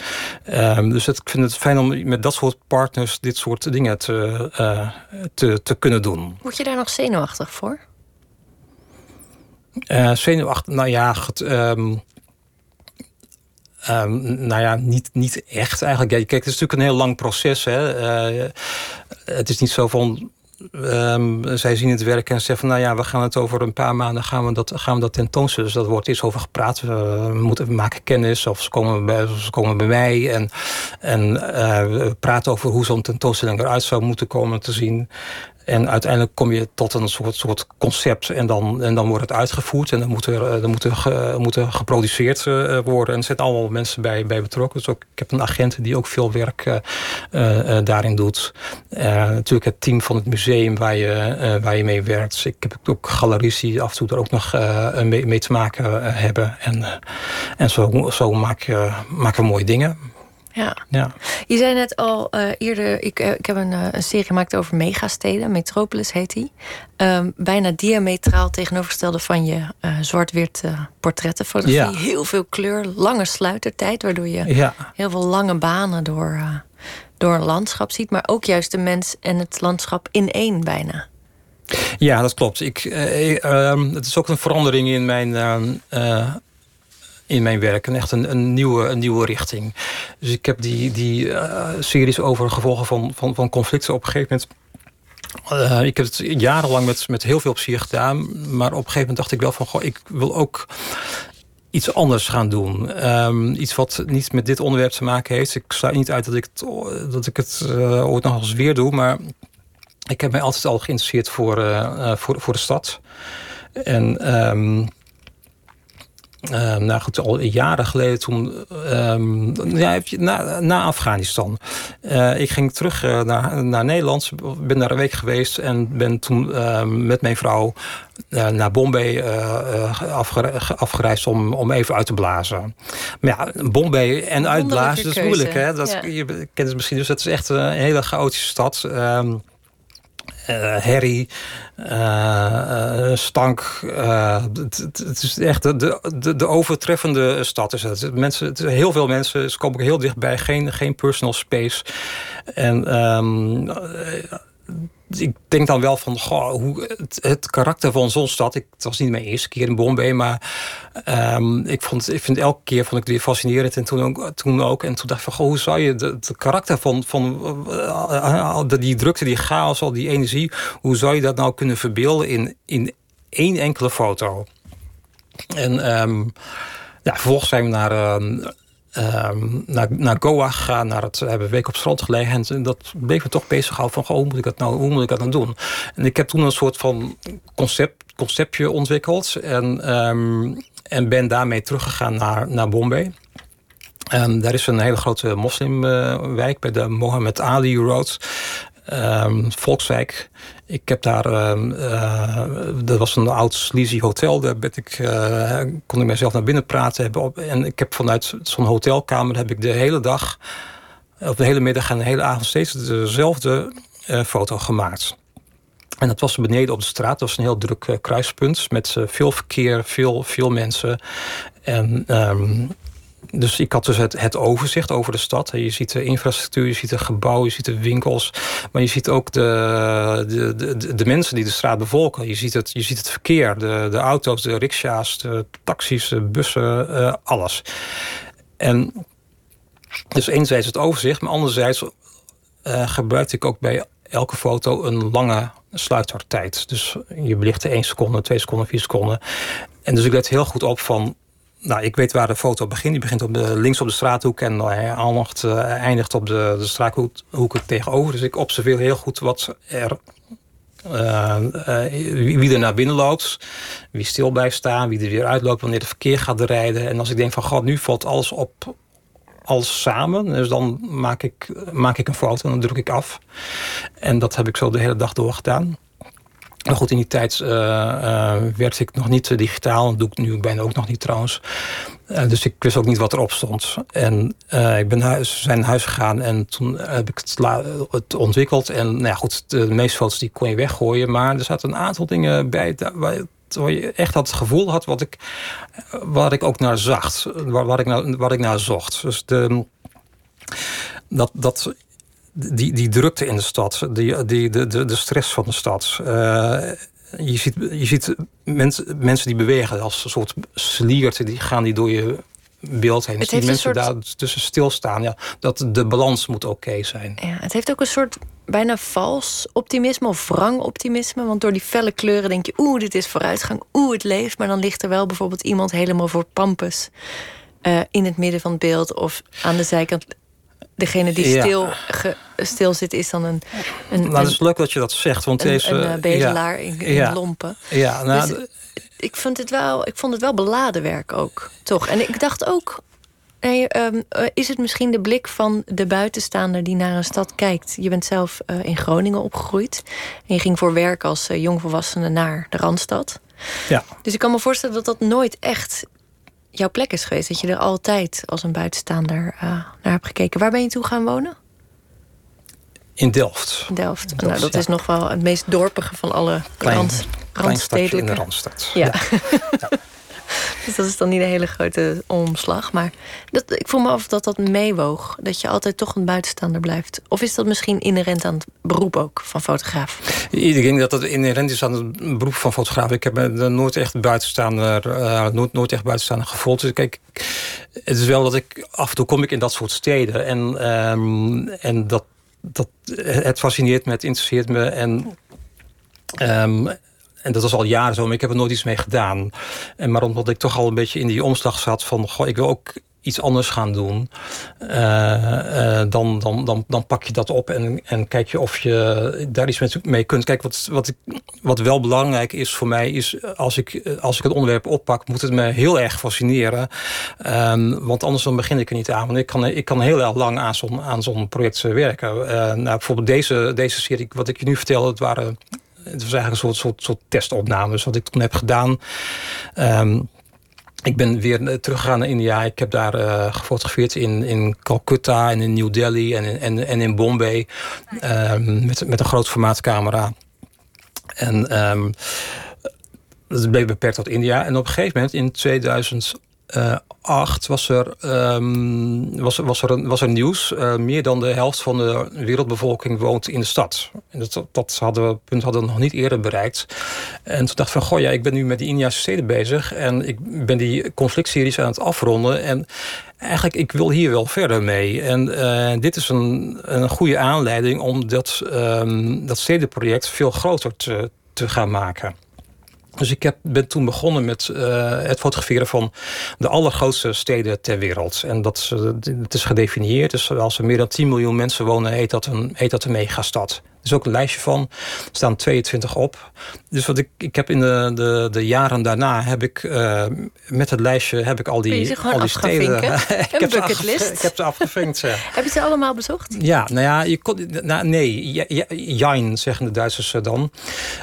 Um, dus het, ik vind het fijn om met dat soort partners dit soort dingen te, te, te kunnen doen. Word je daar nog zenuwachtig voor? Zenuwachtig, nou ja, um, um, nou ja, niet, niet echt eigenlijk. Ja, kijk, het is natuurlijk een heel lang proces. Hè. Uh, het is niet zo van. Um, zij zien het werk en zeggen van, nou ja, we gaan het over een paar maanden gaan we dat, gaan we dat tentoonstellen. Dus dat wordt iets over gepraat. We, moeten, we maken kennis of ze komen bij, ze komen bij mij en, en uh, praten over hoe zo'n tentoonstelling eruit zou moeten komen te zien. En uiteindelijk kom je tot een soort, soort concept en dan, en dan wordt het uitgevoerd. En dan moet er, dan moet er, er geproduceerd uh, worden. En er zitten allemaal mensen bij, bij betrokken. Dus ook, ik heb een agent die ook veel werk uh, daarin doet. natuurlijk het team van het museum waar je, waar je mee werkt. Ik heb ook galeries die af en toe er ook nog mee, mee, te maken hebben. En, en zo, zo maak, maken we mooie dingen. Ja. ja. Je zei net al uh, eerder, ik, uh, ik heb een, uh, een, serie gemaakt over megasteden. Metropolis heet die. Um, bijna diametraal tegenovergestelde van je zwart-wit portrettenfotografie. Ja. Heel veel kleur, lange sluitertijd, waardoor je ja. heel veel lange banen door, door een landschap ziet. Maar ook juist de mens en het landschap in één bijna. Ja, dat klopt. Ik, ehm, het is ook een verandering in mijn ehm, in mijn werk. En echt een, een, nieuwe, een nieuwe richting. Dus ik heb die, die uh, series over gevolgen van, van, van conflicten op een gegeven moment uh, ik heb het jarenlang met, met heel veel plezier gedaan. Maar op een gegeven moment dacht ik wel van... Goh, ik wil ook iets anders gaan doen. Ehm, iets wat niet met dit onderwerp te maken heeft. Ik sluit niet uit dat ik het, dat ik het uh, ooit nog eens weer doe. Maar ik heb mij altijd al geïnteresseerd voor, voor, voor de stad. En um, uh, nou goed, al jaren geleden toen, um, ja, na, na Afghanistan. Uh, ik ging terug uh, naar, naar Nederland, ben daar een week geweest en ben toen met mijn vrouw naar Bombay afgereisd om, om even uit te blazen. Maar ja, Bombay en uitblazen, dat is moeilijk. Hè? Dat, ja. Je kent het misschien, dus het is echt een hele chaotische stad. Um, uh, herrie, uh, stank. Het, is echt de, de, de overtreffende stad. Mensen, het, heel veel mensen, ze komen heel dichtbij, geen, geen personal space. En um, ik denk dan wel van goh, hoe het, het, karakter van zo'n stad. Ik, was niet mijn eerste keer in Bombay, maar um, ik, vond, ik vind elke keer vond ik het weer fascinerend. En toen ook. Toen ook en toen dacht ik van goh, hoe zou je het karakter van, van uh, die drukte, die chaos, al die energie, hoe zou je dat nou kunnen verbeelden in, in één enkele foto? En um, ja, vervolgens zijn we naar. Uh, um, naar, naar Goa gegaan, naar het, hebben week op strand gelegen. En dat bleef me toch bezighouden van, hoe moet ik dat nou, hoe moet ik dat nou doen? En ik heb toen een soort van concept, conceptje ontwikkeld. En, um, en ben daarmee teruggegaan naar, naar Bombay. En daar is een hele grote moslimwijk bij de Mohammed Ali Road. Um, Volkswijk. Ik heb daar, uh, dat was een oud sleazy hotel. Daar ik, uh, kon ik mezelf naar binnen praten. Hebben en ik heb vanuit zo'n hotelkamer heb ik de hele dag, of de hele middag en de hele avond steeds dezelfde uh, foto gemaakt. En dat was beneden op de straat. Dat was een heel druk kruispunt met veel verkeer, veel, veel mensen. En um, dus ik had dus het, het, overzicht over de stad. Je ziet de infrastructuur, je ziet de gebouwen, je ziet de winkels. Maar je ziet ook de, de, de, de mensen die de straat bevolken. Je ziet het, je ziet het verkeer, de, de auto's, de riksja's, de taxis, de bussen, uh, alles. En dus enerzijds het overzicht, maar anderzijds uh, gebruikte ik ook bij elke foto een lange sluitertijd. Dus je belichtte één seconde, twee seconden, vier seconden. En dus ik let heel goed op van nou, ik weet waar de foto begint. Die begint op de, links op de straathoek en uh, eindigt, uh, eindigt op de, de straathoek tegenover. Dus ik observeer heel goed wat er, wie, wie, er naar binnen loopt, wie stil blijft staan, wie er weer uitloopt wanneer het verkeer gaat rijden. En als ik denk van, god, nu valt alles op alles samen. Dus dan maak ik, maak ik een foto en dan druk ik af. En dat heb ik zo de hele dag door gedaan. Maar goed, in die tijd uh, uh, werd ik nog niet digitaal. Dat doe ik nu bijna ook nog niet trouwens. Uh, dus ik wist ook niet wat erop stond. En ik ben huis, zijn naar huis gegaan en toen heb ik het, het ontwikkeld. En nou ja, goed, de, meeste foto's die kon je weggooien. Maar er zaten een aantal dingen bij waar, waar je echt dat gevoel had wat ik, waar ik ook naar zag. Waar, ik, naar, waar ik naar zocht. Dus de, dat, dat die, die drukte in de stad, die, die, de, de, de stress van de stad. Uh, je ziet, je ziet mens, mensen die bewegen als een soort slierten, die gaan die door je beeld heen. Het die mensen soort... daar tussen stilstaan. Ja, dat de balans moet oké okay zijn. Ja, het heeft ook een soort bijna vals optimisme of wrang optimisme. Want door die felle kleuren denk je, oeh, dit is vooruitgang, oeh, het leeft. Maar dan ligt er wel bijvoorbeeld iemand helemaal voor pampus. Uh, in het midden van het beeld of aan de zijkant degene die stil, ge, stil zit, is dan een. een nou, het is leuk dat je dat zegt. Want een, deze. Een uh, bedelaar in, in ja. lompen. Ja, nou, dus, ik, vond het wel, ik vond het wel beladen werk ook. Toch? En ik dacht ook. Hey, um, is het misschien de blik van de buitenstaander die naar een stad kijkt? Je bent zelf uh, in Groningen opgegroeid. En je ging voor werk als uh, jongvolwassene naar de Randstad. Ja. Dus ik kan me voorstellen dat dat nooit echt jouw plek is geweest. Dat je er altijd als een buitenstaander uh, naar hebt gekeken. Waar ben je toe gaan wonen? In Delft. Delft. Delft nou, dat ja. is nog wel het meest dorpige van alle klein, rand, randstedelijke. in de Randstad. Ja. ja. [laughs] dus dat is dan niet een hele grote omslag. Maar dat, ik voel me af dat dat meewoog. Dat je altijd toch een buitenstaander blijft. Of is dat misschien inherent aan het beroep ook van fotograaf? Ik denk dat dat inherent is aan het beroep van fotograaf. Ik heb me nooit echt buitenstaander, uh, nooit, nooit echt buitenstaander gevoeld. Dus kijk, het is wel dat ik af en toe kom ik in dat soort steden. En, um, en dat, dat, het fascineert me, het interesseert me. En um, en dat was al jaren zo, maar ik heb er nooit iets mee gedaan. En maar omdat ik toch al een beetje in die omslag zat van... Goh, ik wil ook iets anders gaan doen, uh, dan, dan, dan, dan pak je dat op en, en kijk je of je daar iets mee kunt. Kijk, wat, wat, ik, wat wel belangrijk is voor mij, is als ik, als ik het onderwerp oppak, moet het me heel erg fascineren. Um, want anders dan begin ik er niet aan. Want ik kan, ik kan heel erg lang aan zo'n aan zo'n project werken. Uh, nou, bijvoorbeeld deze, deze serie, wat ik je nu vertel, het waren. Het was eigenlijk een soort, soort, soort testopnames wat ik toen heb gedaan. Um, ik ben weer eh, teruggegaan naar India. Ik heb daar uh, gefotografeerd in, in Calcutta en in New Delhi en in, en, en in Bombay. Um, met, met een groot formaatcamera. En um, dat beperkt tot India. En op een gegeven moment in 2000 uh, acht was er, um, was, was, er, was er nieuws. Uh, meer dan de helft van de wereldbevolking woont in de stad. En dat, dat hadden we, punt hadden we nog niet eerder bereikt. En toen dacht ik van, goh ja, ik ben nu met die Indiase steden bezig. En ik ben die conflictseries aan het afronden. En eigenlijk, ik wil hier wel verder mee. En uh, dit is een, een goede aanleiding om dat, um, dat stedenproject veel groter te, te gaan maken. Dus ik ben toen begonnen met uh, het fotograferen van de allergrootste steden ter wereld. En dat, uh, het is gedefinieerd. Dus als er meer dan 10 miljoen mensen wonen, heet dat een, heet dat een megastad is ook een lijstje van. Er staan 22 op. Dus wat ik, ik heb in de, de, de jaren daarna heb ik uh, met het lijstje heb ik al die, al die steden. [laughs] ik, heb ik heb ze afgevinkt. [laughs] heb je ze allemaal bezocht? Ja, nou ja, je kon, nou, nee, Jain zeggen de Duitsers dan.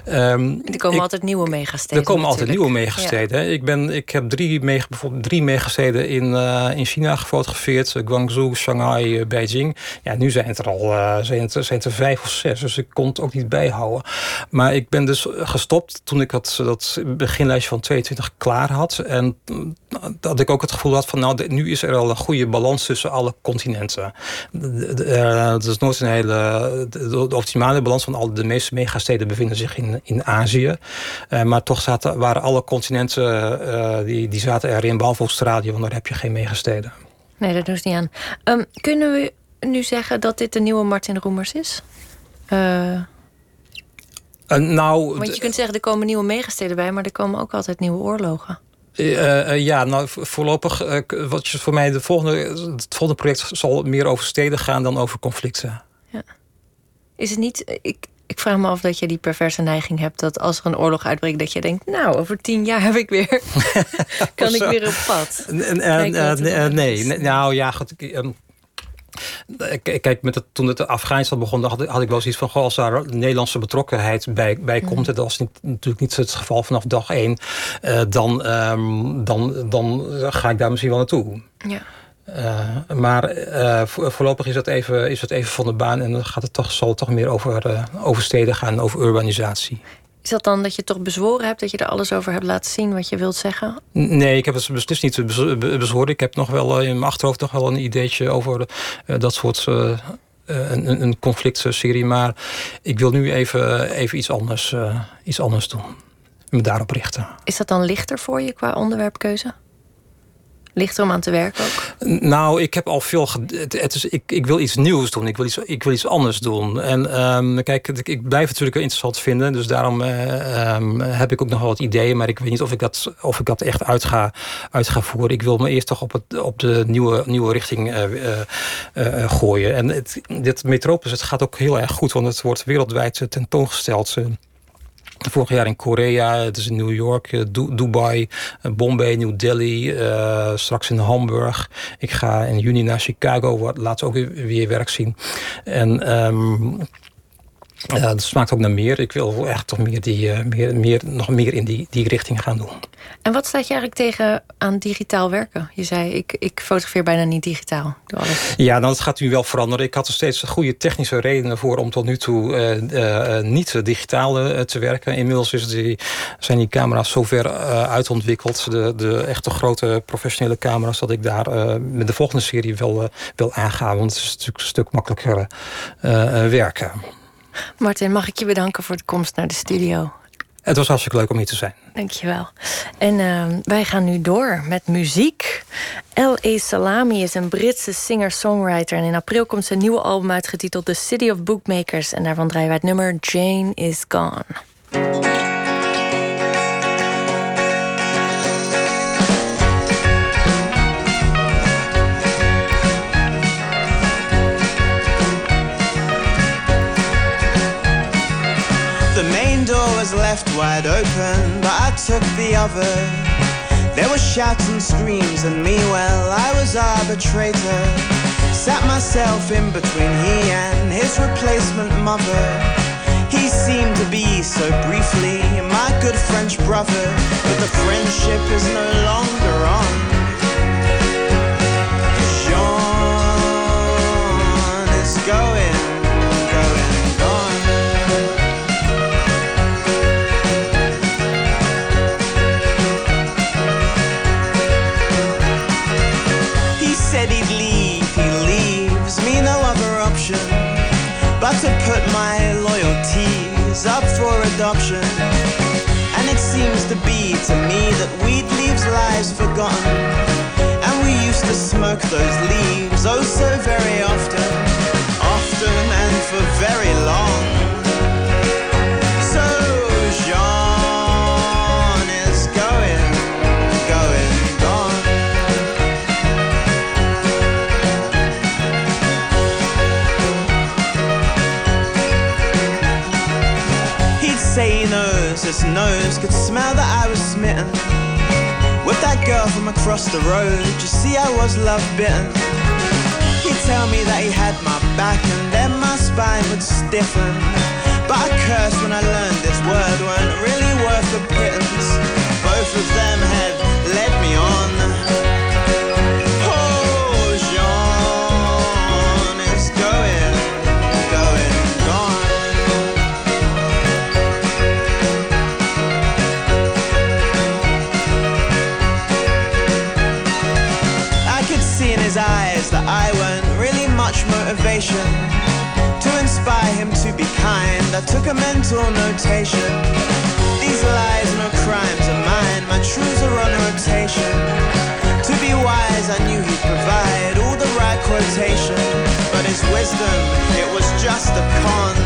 Um, er komen ik, altijd nieuwe megasteden. Er komen altijd nieuwe megasteden. Ja. Ik, ben, ik heb drie, mega, bijvoorbeeld drie megasteden in, uh, in China gefotografeerd: Guangzhou, Shanghai, Beijing. Ja, nu zijn het er al zijn het, zijn het er vijf of zes dus ik kon het ook niet bijhouden. Maar ik ben dus gestopt toen ik dat, dat beginlijstje van 22 klaar had. En dat ik ook het gevoel had van nou, nu is er al een goede balans tussen alle continenten. Het is nooit een hele. De optimale balans van al de meeste megasteden bevinden zich in, in Azië. Uh, maar toch zaten, waren alle continenten uh, die, die zaten erin, behalve Australië, want daar heb je geen megasteden. Nee, dat doen ze niet aan. Um, kunnen we nu zeggen dat dit de nieuwe Martin Roemers is? Uh, uh, nou, Want je kunt zeggen, er komen nieuwe megasteden bij... maar er komen ook altijd nieuwe oorlogen. Uh, ja, nou voorlopig, wat je voor mij de volgende, het volgende project zal meer over steden gaan dan over conflicten. Ja. Is het niet, ik, ik vraag me af dat je die perverse neiging hebt dat als er een oorlog uitbreekt, dat je denkt, nou, over tien jaar heb ik weer, [laughs] kan ik weer op pad. nee, nee, nou ja, goed. Um, Kijk, met het, toen het Afghanistan begon, had, had ik wel zoiets van: goh, als daar Nederlandse betrokkenheid bij, bij komt, en dat is niet, natuurlijk niet het geval vanaf dag één, uh, dan, um, dan, dan ga ik daar misschien wel naartoe. Ja. Uh, maar uh, voorlopig is dat, even, is dat even van de baan en dan gaat het toch, zal het toch meer over, over steden gaan, over urbanisatie. Is dat dan dat je toch bezworen hebt, dat je er alles over hebt laten zien wat je wilt zeggen? Nee, ik heb het beslist niet bezworen. Ik heb nog wel eh, in mijn achterhoofd nog wel een ideetje over uh, dat soort. Uh, een, een conflictserie. Maar ik wil nu even, even iets, anders, iets anders doen. Me daarop richten. Is dat dan lichter voor je qua onderwerpkeuze? Ligt er om aan te werken ook? Nou, ik heb al veel. Het is, ik, ik wil iets nieuws doen. Ik wil iets, ik wil iets anders doen. En um, kijk, ik blijf het natuurlijk interessant vinden. Dus daarom uh, um, heb ik ook nog wel wat ideeën. Maar ik weet niet of ik dat, of ik dat echt uit ga, uit voeren. Ik wil me eerst toch op, het, op de nieuwe, nieuwe richting uh, uh, gooien. En dit Metropolis, het gaat ook heel erg goed. Want het wordt wereldwijd tentoongesteld. Vorig jaar in Korea, het is in New York, uh, Dubai, uh, Bombay, New Delhi, uh, straks in Hamburg. Ik ga in juni naar Chicago, laat ook weer, weer werk zien. En um, dat smaakt ook naar meer. Ik wil echt toch meer die, uh, meer, meer, nog meer in die, die richting gaan doen. En wat staat je eigenlijk tegen aan digitaal werken? Je zei, ik, ik fotografeer bijna niet digitaal. Doe alles. Ja, nou, dat gaat nu wel veranderen. Ik had er steeds goede technische redenen voor om tot nu toe uh, uh, niet digitaal te werken. Inmiddels is die, zijn die camera's zo ver uitontwikkeld. De, de echte grote professionele camera's, dat ik daar met de volgende serie wel wil aangaan. Want het is natuurlijk een stuk makkelijker werken. Martin, mag ik je bedanken voor de komst naar de studio? Het was hartstikke leuk om hier te zijn. Dankjewel. En uh, wij gaan nu door met muziek. L.A. Salami is een Britse singer-songwriter. En in april komt zijn nieuwe album uitgetiteld The City of Bookmakers. En daarvan draaien wij het nummer Jane is Gone. Left wide open, but I took the other. There were shouts and screams, and me, well, I was arbitrator. Sat myself in between he and his replacement mother. He seemed to be so briefly my good French brother, but the friendship is no longer on. to to me that weed leaves lives forgotten. And we used to smoke those leaves oh so very often, often and for very long. Nose could smell that I was smitten with that girl from across the road. You see, I was love bitten. He'd tell me that he had my back and then my spine would stiffen. But I cursed when I learned this word weren't really worth a pittance. Both of them had led me on. Took a mental notation. These lies, no crimes are mine. My truths are on rotation. To be wise, I knew he'd provide all the right quotation. But his wisdom, it was just a con.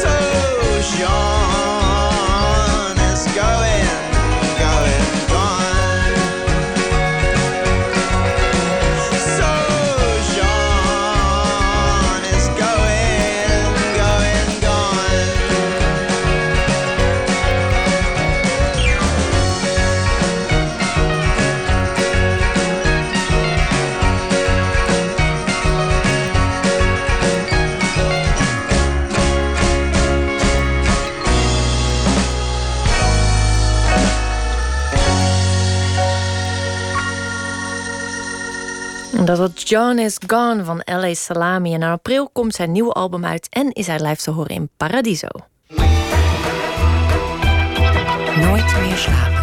So, Jean Dat was John is Gone van L.A. Salami. En in april komt zijn nieuwe album uit en is hij live te horen in Paradiso. Nooit meer slapen.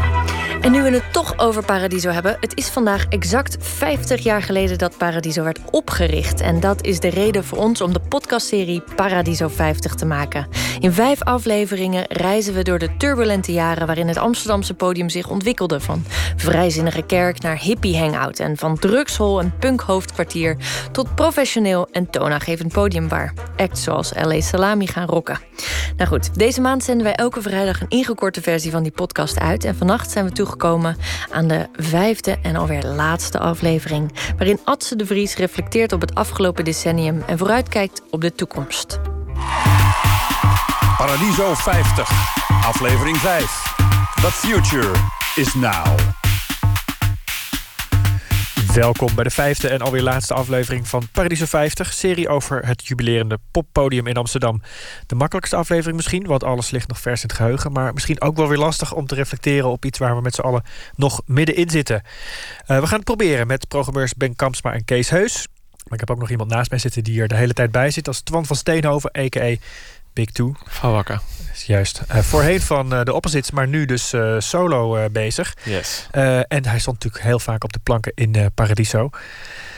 En nu we het toch over Paradiso hebben, het is vandaag exact 50 jaar geleden dat Paradiso werd opgericht. En dat is de reden voor ons om de podcastserie Paradiso 50 te maken. In vijf afleveringen reizen we door de turbulente jaren waarin het Amsterdamse podium zich ontwikkelde. Van vrijzinnige kerk naar hippie hangout en van drugshol en punkhoofdkwartier tot professioneel en toonaangevend podium waar acts zoals L.A. Salami gaan rocken. Nou goed, deze maand zenden wij elke vrijdag een ingekorte versie van die podcast uit. En vannacht zijn we toe toegekomen aan de vijfde en alweer laatste aflevering, waarin Adse de Vries reflecteert op het afgelopen decennium en vooruitkijkt op de toekomst. Paradiso 50, aflevering 5. The future is now. Welkom bij de vijfde en alweer laatste aflevering van Paradiso 50, serie over het jubilerende poppodium in Amsterdam. De makkelijkste aflevering misschien, want alles ligt nog vers in het geheugen, maar misschien ook wel weer lastig om te reflecteren op iets waar we met z'n allen nog middenin zitten. Uh, we gaan het proberen met programmeurs Ben Kampsma en Kees Heus. Maar ik heb ook nog iemand naast mij zitten die er de hele tijd bij zit, als Twan van Steenhoven, a.k.a. Big Two. Van Wakker. Juist. Uh, voorheen van uh, de Opposites, maar nu dus uh, solo bezig. Yes. en hij stond natuurlijk heel vaak op de planken in Paradiso.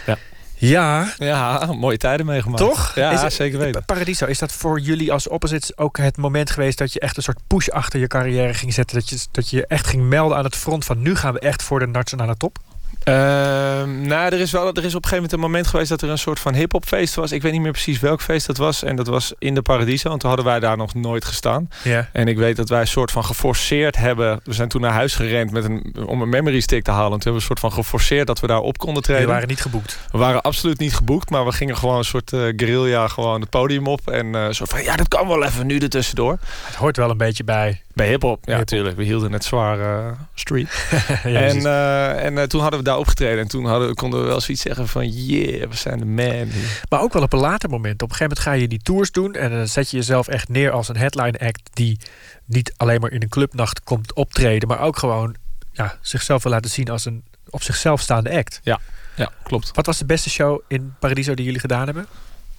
Ja. Ja. Ja, mooie tijden meegemaakt. Toch? Ja, is het, zeker weten. Paradiso, is dat voor jullie als Opposites ook het moment geweest... dat je echt een soort push achter je carrière ging zetten? Dat je, dat je echt ging melden aan het front van... nu gaan we echt voor de nationale top? Ehm, nou, er is wel er is op een gegeven moment een moment geweest dat er een soort van hip-hopfeest was. Ik weet niet meer precies welk feest dat was. En dat was in de Paradiso. Want toen hadden wij daar nog nooit gestaan. En ik weet dat wij een soort van geforceerd hebben. We zijn toen naar huis gerend met een, om een memory stick te halen. En toen hebben we een soort van geforceerd dat we daar op konden treden. We waren niet geboekt. We waren absoluut niet geboekt. Maar we gingen gewoon een soort uh, guerrilla gewoon het podium op. En uh, zo van ja, dat kan wel even nu ertussendoor. Het hoort wel een beetje bij. Bij hip-hop, ja, natuurlijk. We hielden het zwaar uh, street. [laughs] ja, en uh, en uh, toen hadden we daar opgetreden. En toen hadden, konden we wel zoiets zeggen van... Yeah, we zijn de man. Maar ook wel op een later moment. Op een gegeven moment ga je die tours doen... en dan zet je jezelf echt neer als een headline act... die niet alleen maar in een clubnacht komt optreden... maar ook gewoon ja, zichzelf wil laten zien als een op zichzelf staande act. Ja, ja klopt. Wat was de beste show in Paradiso die jullie gedaan hebben?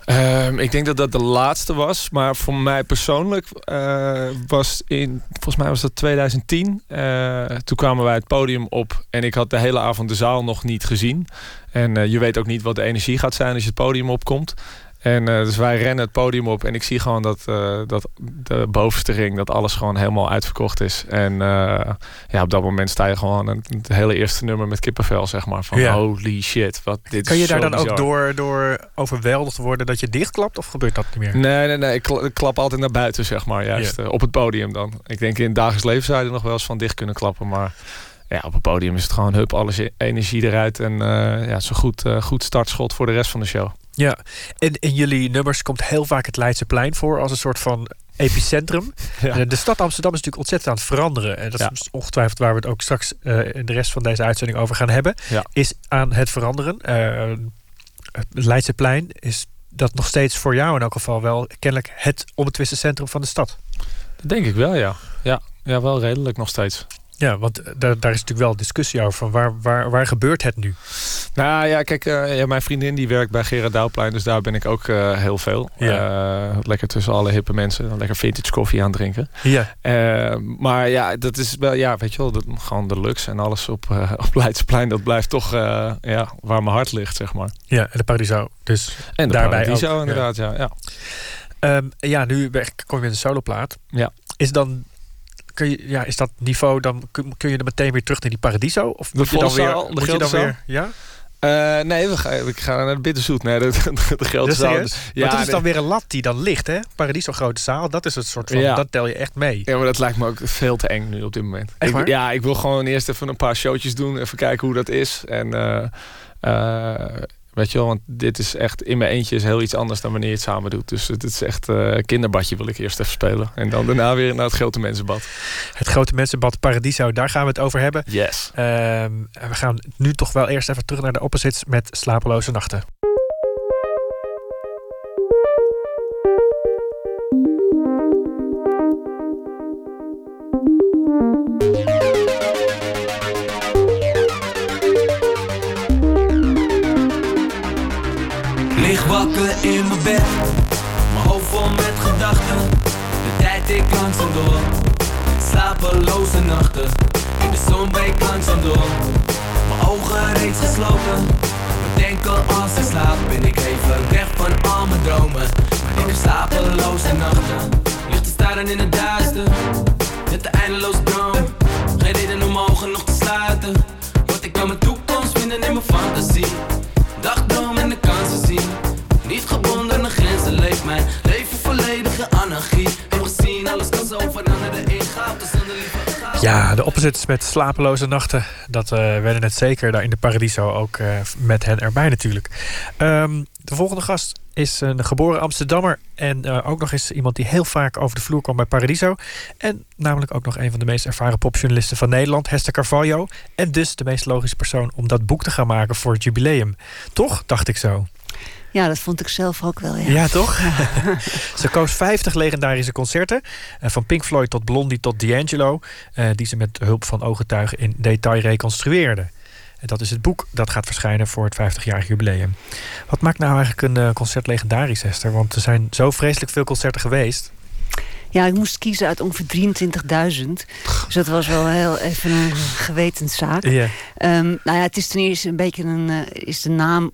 Um, ik denk dat dat de laatste was. Maar voor mij persoonlijk uh, was in... Volgens mij was dat 2010. Uh, toen kwamen wij het podium op. En ik had de hele avond de zaal nog niet gezien. En uh, je weet ook niet wat de energie gaat zijn als je het podium opkomt. En uh, dus wij rennen het podium op en ik zie gewoon dat, uh, dat de bovenste ring, dat alles gewoon helemaal uitverkocht is. En uh, ja, op dat moment sta je gewoon een, het hele eerste nummer met kippenvel, zeg maar. Van ja. holy shit, wat dit Kan je is daar dan ook door, door overweldigd worden dat je dichtklapt of gebeurt dat niet meer? Nee, nee, nee. Ik, kla ik klap altijd naar buiten, zeg maar. Juist op het podium dan. Ik denk in het dagelijks leven zou je er nog wel eens van dicht kunnen klappen, maar... Ja, op het podium is het gewoon hup, alles e- energie eruit. En uh, ja, zo goed, uh, goed startschot voor de rest van de show. Ja, en in jullie nummers komt heel vaak het Leidseplein voor als een soort van epicentrum. Ja. Uh, De stad Amsterdam is natuurlijk ontzettend aan het veranderen. En dat Ja. is ongetwijfeld waar we het ook straks uh, in de rest van deze uitzending over gaan hebben. Ja. Is aan het veranderen. Uh, het Leidseplein is dat nog steeds voor jou in elk geval wel kennelijk het onbetwiste centrum van de stad. Dat denk ik wel, ja. Ja, ja wel redelijk nog steeds. Ja, want daar, daar is natuurlijk wel discussie over. Van waar, waar, waar gebeurt het nu? Nou ja, kijk, uh, ja, mijn vriendin die werkt bij Gerard Douwplein, dus daar ben ik ook uh, heel veel. Ja. Uh, lekker tussen alle hippe mensen, lekker vintage koffie aan drinken. Ja. maar ja, dat is wel, ja, weet je wel, dat, gewoon de luxe en alles op, [laughs] op Leidsplein, dat blijft toch ja, waar mijn hart ligt, zeg maar. Ja, en de Paradiso. Dus en de daarbij Paradiso, ook, inderdaad, ja. ja. ja. Um, ja, nu kom je met een soloplaat. Ja. Is dan kun je, ja, is dat niveau, dan kun, kun je er meteen weer terug naar die Paradiso? Of de moet je dan weer, de moet je dan weer ja? Uh, nee, we gaan, we gaan naar de Bitterzoet. Nee, de, [laughs] de, de grote zaal. Ja, maar dat is dan weer een lat die dan ligt, hè? Paradiso grote zaal, dat is het soort van, ja. dat tel je echt mee. Ja, maar dat lijkt me ook veel te eng nu op dit moment. Ik, ja, ik wil gewoon eerst even een paar showtjes doen, even kijken hoe dat is. En uh, uh, Weet je wel, want dit is echt in mijn eentje is heel iets anders dan wanneer je het samen doet. Dus het is echt uh, kinderbadje wil ik eerst even spelen. En dan daarna weer naar het grote mensenbad. Het grote mensenbad Paradiso, daar gaan we het over hebben. Yes. Uh, we gaan nu toch wel eerst even terug naar de opposites met slapeloze nachten. In mijn bed, mijn hoofd vol met gedachten. De tijd ik langzaam door, slapeloze nachten. In de zon breekt langzaam door, mijn ogen reeds gesloten. Denken als ik slaap ben ik even weg van al mijn dromen. Maar ik heb slapeloze nachten, ligt te staren in het duister. Met de eindeloze droom, geen reden om ogen nog te sluiten. Want ik kan mijn toekomst vinden in mijn fantasie. Dagdroom en de kansen zien. Niet gebonden aan grenzen leeft mijn leven volledige anarchie. Heb gezien, alles kan zo veranderen in goud. Dus dan de lieve Ja, de opposites met slapeloze nachten. Dat uh, werden net zeker daar in de Paradiso. Ook uh, met hen erbij natuurlijk. Um, de volgende gast is een geboren Amsterdammer. En uh, ook nog eens iemand die heel vaak over de vloer kwam bij Paradiso. En namelijk ook nog een van de meest ervaren popjournalisten van Nederland, Hester Carvalho. En dus de meest logische persoon om dat boek te gaan maken voor het jubileum. Toch, dacht ik zo. Ja, dat vond ik zelf ook wel. Ja, ja toch? [laughs] [laughs] ze koos 50 legendarische concerten. Uh, van Pink Floyd tot Blondie tot D'Angelo. Uh, die ze met hulp van ooggetuigen in detail reconstrueerde. En dat is het boek dat gaat verschijnen voor het 50-jarig jubileum. Wat maakt nou eigenlijk een uh, concert legendarisch, Esther? Want er zijn zo vreselijk veel concerten geweest. Ja, ik moest kiezen uit ongeveer 23.000. Dus dat was wel heel even een gewetenszaak. Yeah. Um, nou ja, het is ten eerste een beetje een... Uh, is de naam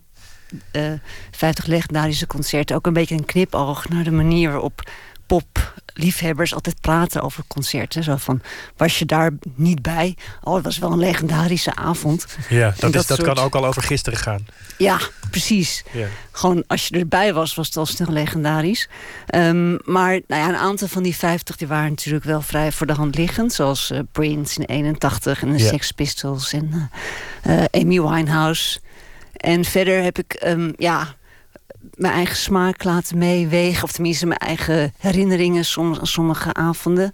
uh, 50 legendarische concerten ook een beetje een knipoog naar de manier waarop pop liefhebbers altijd praten over concerten. Zo van, was je daar niet bij? Oh, het was wel een legendarische avond. Ja, dat, is, dat kan ook al over gisteren gaan. Ja, precies. Ja. Gewoon als je erbij was, was het al snel legendarisch. Um, maar nou ja, een aantal van die 50 die waren natuurlijk wel vrij voor de hand liggend. Zoals uh, Prince in 81 en de Sex Pistols en uh, Amy Winehouse. En verder heb ik um, ja, mijn eigen smaak laten meewegen. Of tenminste mijn eigen herinneringen soms aan sommige avonden.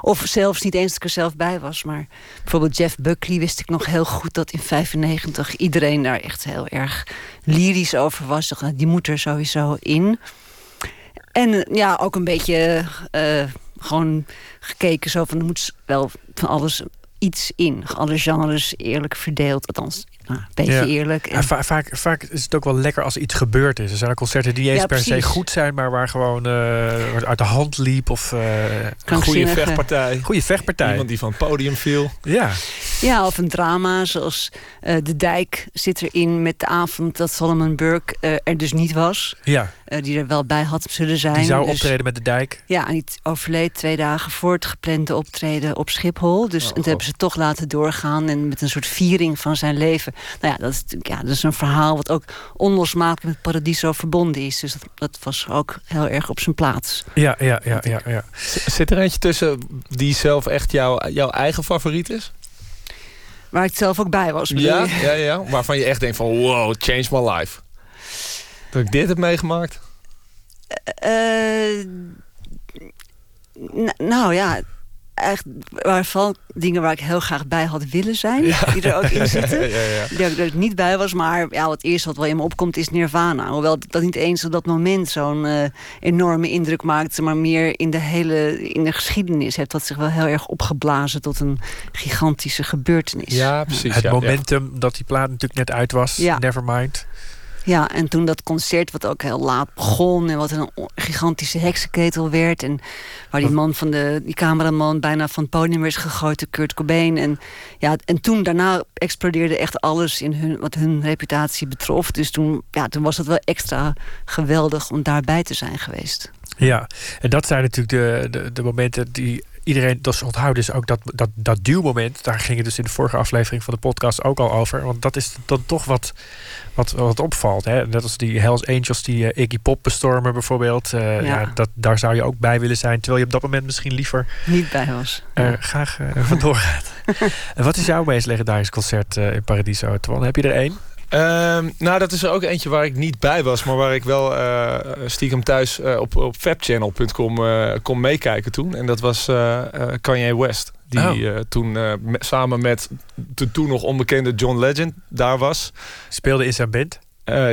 Of zelfs niet eens dat ik er zelf bij was. Maar bijvoorbeeld Jeff Buckley wist ik nog heel goed dat in 95 iedereen daar echt heel erg lyrisch over was. Die moet er sowieso in. En ja, ook een beetje uh, gewoon gekeken zo van er moet wel van alles iets in. Alle genres eerlijk verdeeld. Althans, nou, een beetje eerlijk. En... vaak, vaak is het ook wel lekker als iets gebeurd is. Er zijn concerten die niet eens per se goed zijn, maar waar gewoon uh, uit de hand liep. Of uh, een goede vechtpartij. Goede vechtpartij. Iemand die van het podium viel. Ja. Ja, of een drama zoals uh, De Dijk zit erin met de avond dat Solomon Burke er dus niet was. Ja. Die er wel bij had zullen zijn. Die zou dus, optreden met De Dijk. Ja, en die overleed twee dagen voor het geplande optreden op Schiphol. Dus oh, toen hebben ze toch laten doorgaan en met een soort viering van zijn leven nou ja, dat is, ja, dat is een verhaal wat ook onlosmakelijk met Paradiso verbonden is. Dus dat, dat was ook heel erg op zijn plaats. Ja, ja, ja, ja, ja. Zit er eentje tussen die zelf echt jouw, jouw eigen favoriet is? Waar ik zelf ook bij was. Ja, ja, ja, waarvan je echt denkt van wow, change my life. Dat ik dit heb meegemaakt? Uh, nou ja, echt waarvan dingen waar ik heel graag bij had willen zijn. Die er ook in [laughs] zitten. ja, ja. Die er niet bij was. Maar ja, wat eerst wat wel in me opkomt is Nirvana. Hoewel dat niet eens op dat moment zo'n uh, enorme indruk maakte. Maar meer in de hele in de geschiedenis heeft dat zich wel heel erg opgeblazen tot een gigantische gebeurtenis. Ja, precies. Het momentum dat die plaat natuurlijk net uit was. Nevermind. Ja, en toen dat concert, wat ook heel laat begon... en wat een gigantische heksenketel werd... en waar die man van de die cameraman bijna van het podium is gegooid... de Kurt Cobain. En, ja, en toen daarna explodeerde echt alles in hun, wat hun reputatie betrof. Dus toen, ja, toen was het wel extra geweldig om daarbij te zijn geweest. Ja, en dat zijn natuurlijk de, de, de momenten die iedereen dat onthouden is ook dat, dat, dat duwmoment. Daar ging het dus in de vorige aflevering van de podcast ook al over. Want dat is dan toch wat, wat, wat opvalt. Hè? Net als die Hells Angels die uh, Iggy Pop bestormen bijvoorbeeld. Uh, ja. dat, daar zou je ook bij willen zijn. Terwijl je op dat moment misschien liever... Niet bij was. Er graag [laughs] vandoor gaat. [laughs] wat is jouw meest legendarisch concert in Paradiso? Twan, heb je er één? Um, nou, dat is er ook eentje waar ik niet bij was, maar waar ik wel uh, stiekem thuis uh, op, op fabchannel.com uh, kon meekijken toen. En dat was Kanye West. Die oh. toen samen met de toen nog onbekende John Legend daar was. Speelde in zijn band?